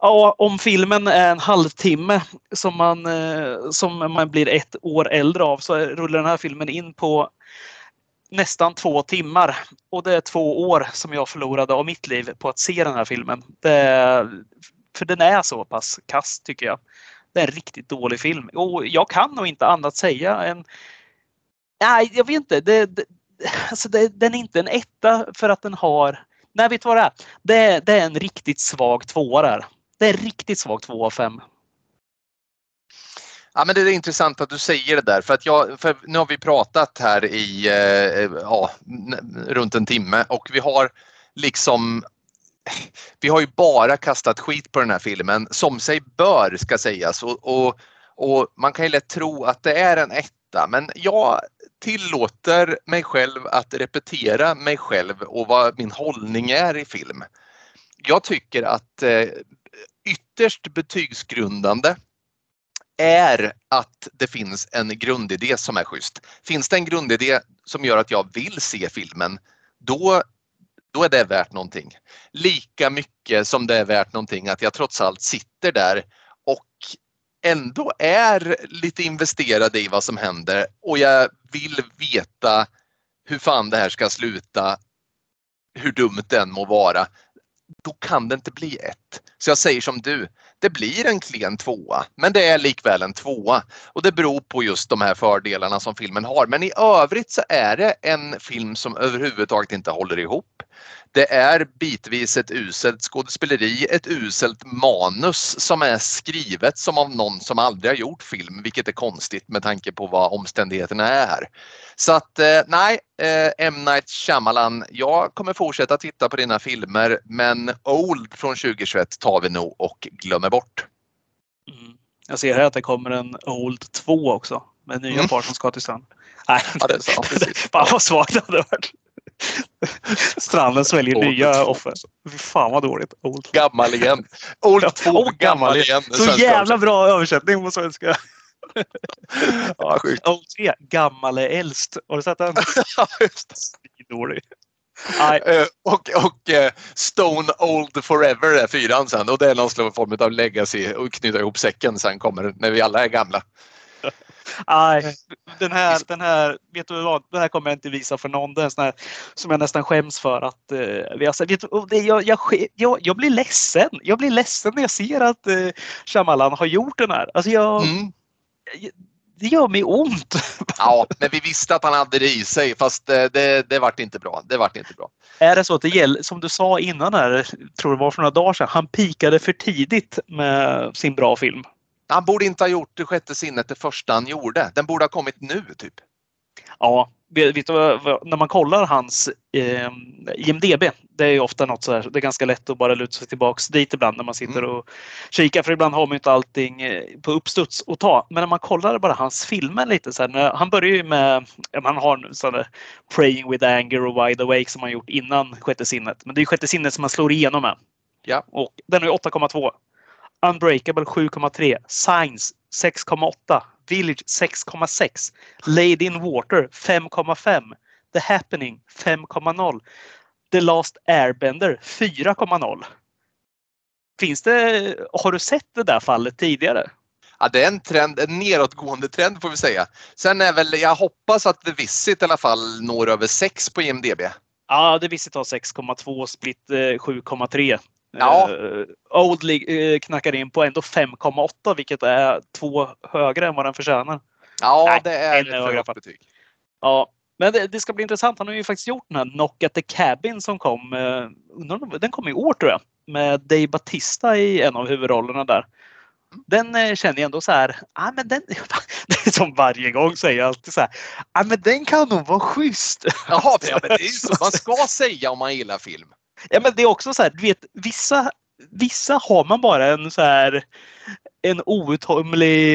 ja, om filmen är en halvtimme som man, eh, som man blir ett år äldre av så rullar den här filmen in på nästan två timmar. Och det är två år som jag förlorade av mitt liv på att se den här filmen. Det, för den är så pass kass tycker jag. Det är en riktigt dålig film. Och jag kan nog inte annat säga än... Nej, jag vet inte. Det, det, alltså det, den är inte en etta för att den har... Nej, vet du vad det är? Det, det är en riktigt svag tvåa där. Det är en riktigt svag tvåa av fem. Ja, men det är intressant att du säger det där för att jag, för nu har vi pratat här i eh, ja, runt en timme och vi har liksom vi har ju bara kastat skit på den här filmen som sig bör ska sägas och, och, och man kan ju lätt tro att det är en etta men jag tillåter mig själv att repetera mig själv och vad min hållning är i film. Jag tycker att eh, ytterst betygsgrundande är att det finns en grundidé som är schysst. Finns det en grundidé som gör att jag vill se filmen, då, då är det värt någonting. Lika mycket som det är värt någonting att jag trots allt sitter där och ändå är lite investerad i vad som händer och jag vill veta hur fan det här ska sluta, hur dumt den må vara. Då kan det inte bli ett Så jag säger som du, det blir en klen tvåa, men det är likväl en tvåa. Och det beror på just de här fördelarna som filmen har. Men i övrigt så är det en film som överhuvudtaget inte håller ihop. Det är bitvis ett uselt skådespeleri, ett uselt manus som är skrivet som av någon som aldrig har gjort film, vilket är konstigt med tanke på vad omständigheterna är. Så att eh, nej, eh, M. Night Shyamalan, jag kommer fortsätta titta på dina filmer men Old från 2021 tar vi nog och glömmer bort. Mm. Jag ser här att det kommer en Old 2 också med nya Mm. par som ska till strand. Nej, Ja, det är så, precis. fan vad svagt det hade varit. Stranden sväljer Old nya 2. offer. Fan vad dåligt. Old. Gammal igen. Old 2, Old gammal gammal igen. Så jävla bra översättning på svenska. Ja, sjukt. Old 3, gammal är äldst. Har du sett den? Ja, just det. Dålig. Nej, Eh, och och eh, Stone Old Forever är fyran sen och det är någon form av legacy och knyta ihop säcken sen kommer när vi alla är gamla. Nej. Den här, den här, vet du vad? Den här kommer jag inte visa för någon. Det är en sån här som jag nästan skäms för att eh, vi har sett. Vet du, det, jag, jag, jag, jag blir ledsen. Jag blir ledsen när jag ser att eh, Shyamalan har gjort den här. Alltså jag, Mm. det gör mig ont. Ja, men vi visste att han hade det i sig fast eh, det, det vart inte bra. Det vart inte bra. Är det så att det gäller, som du sa innan här, tror det var för några dagar sedan, han pikade för tidigt med sin bra film. Han borde inte ha gjort det sjätte sinnet det första han gjorde. Den borde ha kommit nu typ. Ja, vet du när man kollar hans eh, IMDB, det är ju ofta något så här, det är ganska lätt att bara luta sig tillbaks dit ibland när man sitter Mm. och kikar för ibland har man inte allting eh, på uppstuds att ta. Men när man kollar bara hans filmer lite så här, han börjar ju med, han har sådana Praying with anger och Wide awake som han gjort innan Sjätte sinnet. Men det är Sjätte sinnet som han slår igenom med. Ja. Och den är 8,2. Unbreakable 7,3. Signs 6,8. Village 6,6. Lady in Water 5,5. The Happening 5,0. The Last Airbender 4,0. Finns det, har du sett det där fallet tidigare? Ja, det är en, trend, en nedåtgående trend får vi säga. Sen är väl, jag hoppas att The Visit i alla fall når över 6 på IMDB. Ja, det visste ta 6,2. Split eh, 7,3. Ja. Eh, Old League, eh, knackar in på ändå 5,8 vilket är två högre än vad den förtjänar. Ja, Nej, det är ett för högt betyg. Ja, men det, det ska bli intressant. Han har ju faktiskt gjort den här Knock at the Cabin som kom. Om- den kom i år tror jag. Med Dave Batista i en av huvudrollerna där. Den känner jag ändå så här. Ah, men den, som varje gång säger jag alltid så här. Ah, men den kan nog vara schysst. Jaha, ja, men det är ju så man ska säga om man gillar film. Ja, men det är också så här. Du vet, vissa, vissa har man bara en så här. En outtömlig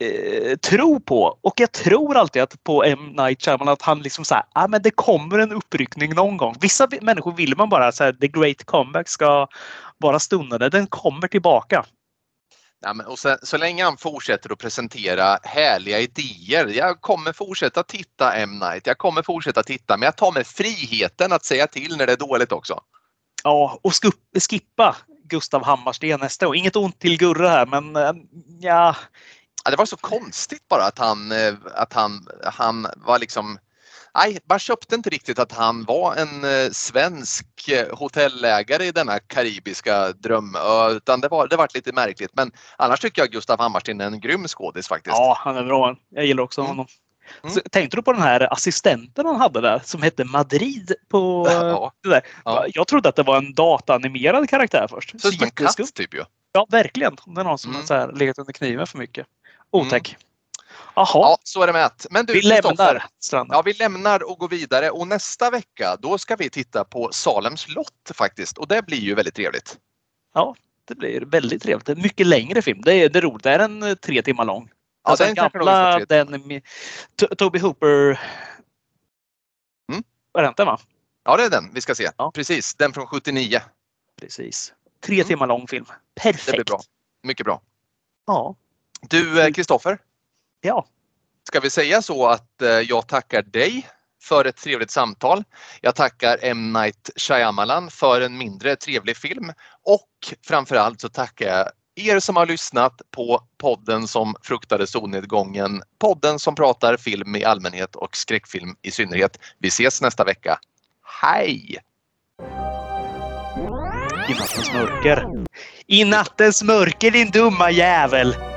eh, tro på. Och jag tror alltid att på M. Night Shyamalan att han liksom så här, ah, men det kommer en uppryckning någon gång. Vissa människor vill man bara så här, the great comeback ska vara stundande. Den kommer tillbaka. Ja, men, och så, så länge han fortsätter att presentera härliga idéer. Jag kommer fortsätta titta M. Night. Jag kommer fortsätta titta, men jag tar mig friheten att säga till när det är dåligt också. Ja, och skippa Gustav Hammarsten nästa år. Inget ont till Gurra här, men eh, ja. Ja, det var så konstigt bara att han, eh, att han, han var liksom Nej, man köpte inte riktigt att han var en eh, svensk eh, hotellägare i denna karibiska drömö utan det var, det var lite märkligt. Men annars tycker jag Gustav Hammarsten är en grym skådis faktiskt. Ja, han är bra. Jag gillar också Mm. honom. Mm. Så, tänkte du på den här assistenten han hade där som hette Madrid på Ja. där? Ja. Jag trodde att det var en dataanimerad karaktär först. Så som en katt typ ju. Ja, verkligen. Det är någon som Mm. har så här legat under kniven för mycket. Otäck. Jaha, Ja, så är det med. Men du, vi lämnar stranden. Ja, vi lämnar och går vidare och nästa vecka då ska vi titta på Salems slott faktiskt och det blir ju väldigt trevligt. Det blir väldigt trevligt. En mycket längre film. Det är, det är roligt. Det är en eh, tre timmar lång. Ja, alltså den den gamla, den Toby Hooper. Mm. Var det inte va? Ja, det är den vi ska se. Ja. Precis, den från 79. Precis. Tre Mm. timmar lång film. Perfekt. Det blir bra. Mycket bra. Ja. Du eh, Kristoffer, Ja. ska vi säga så att eh, jag tackar dig för ett trevligt samtal. Jag tackar M. Night Shyamalan för en mindre trevlig film och framförallt så tackar jag er som har lyssnat på podden som fruktade solnedgången. Podden som pratar film i allmänhet och skräckfilm i synnerhet. Vi ses nästa vecka. Hej! I nattens mörker. I nattens mörker din dumma jävel!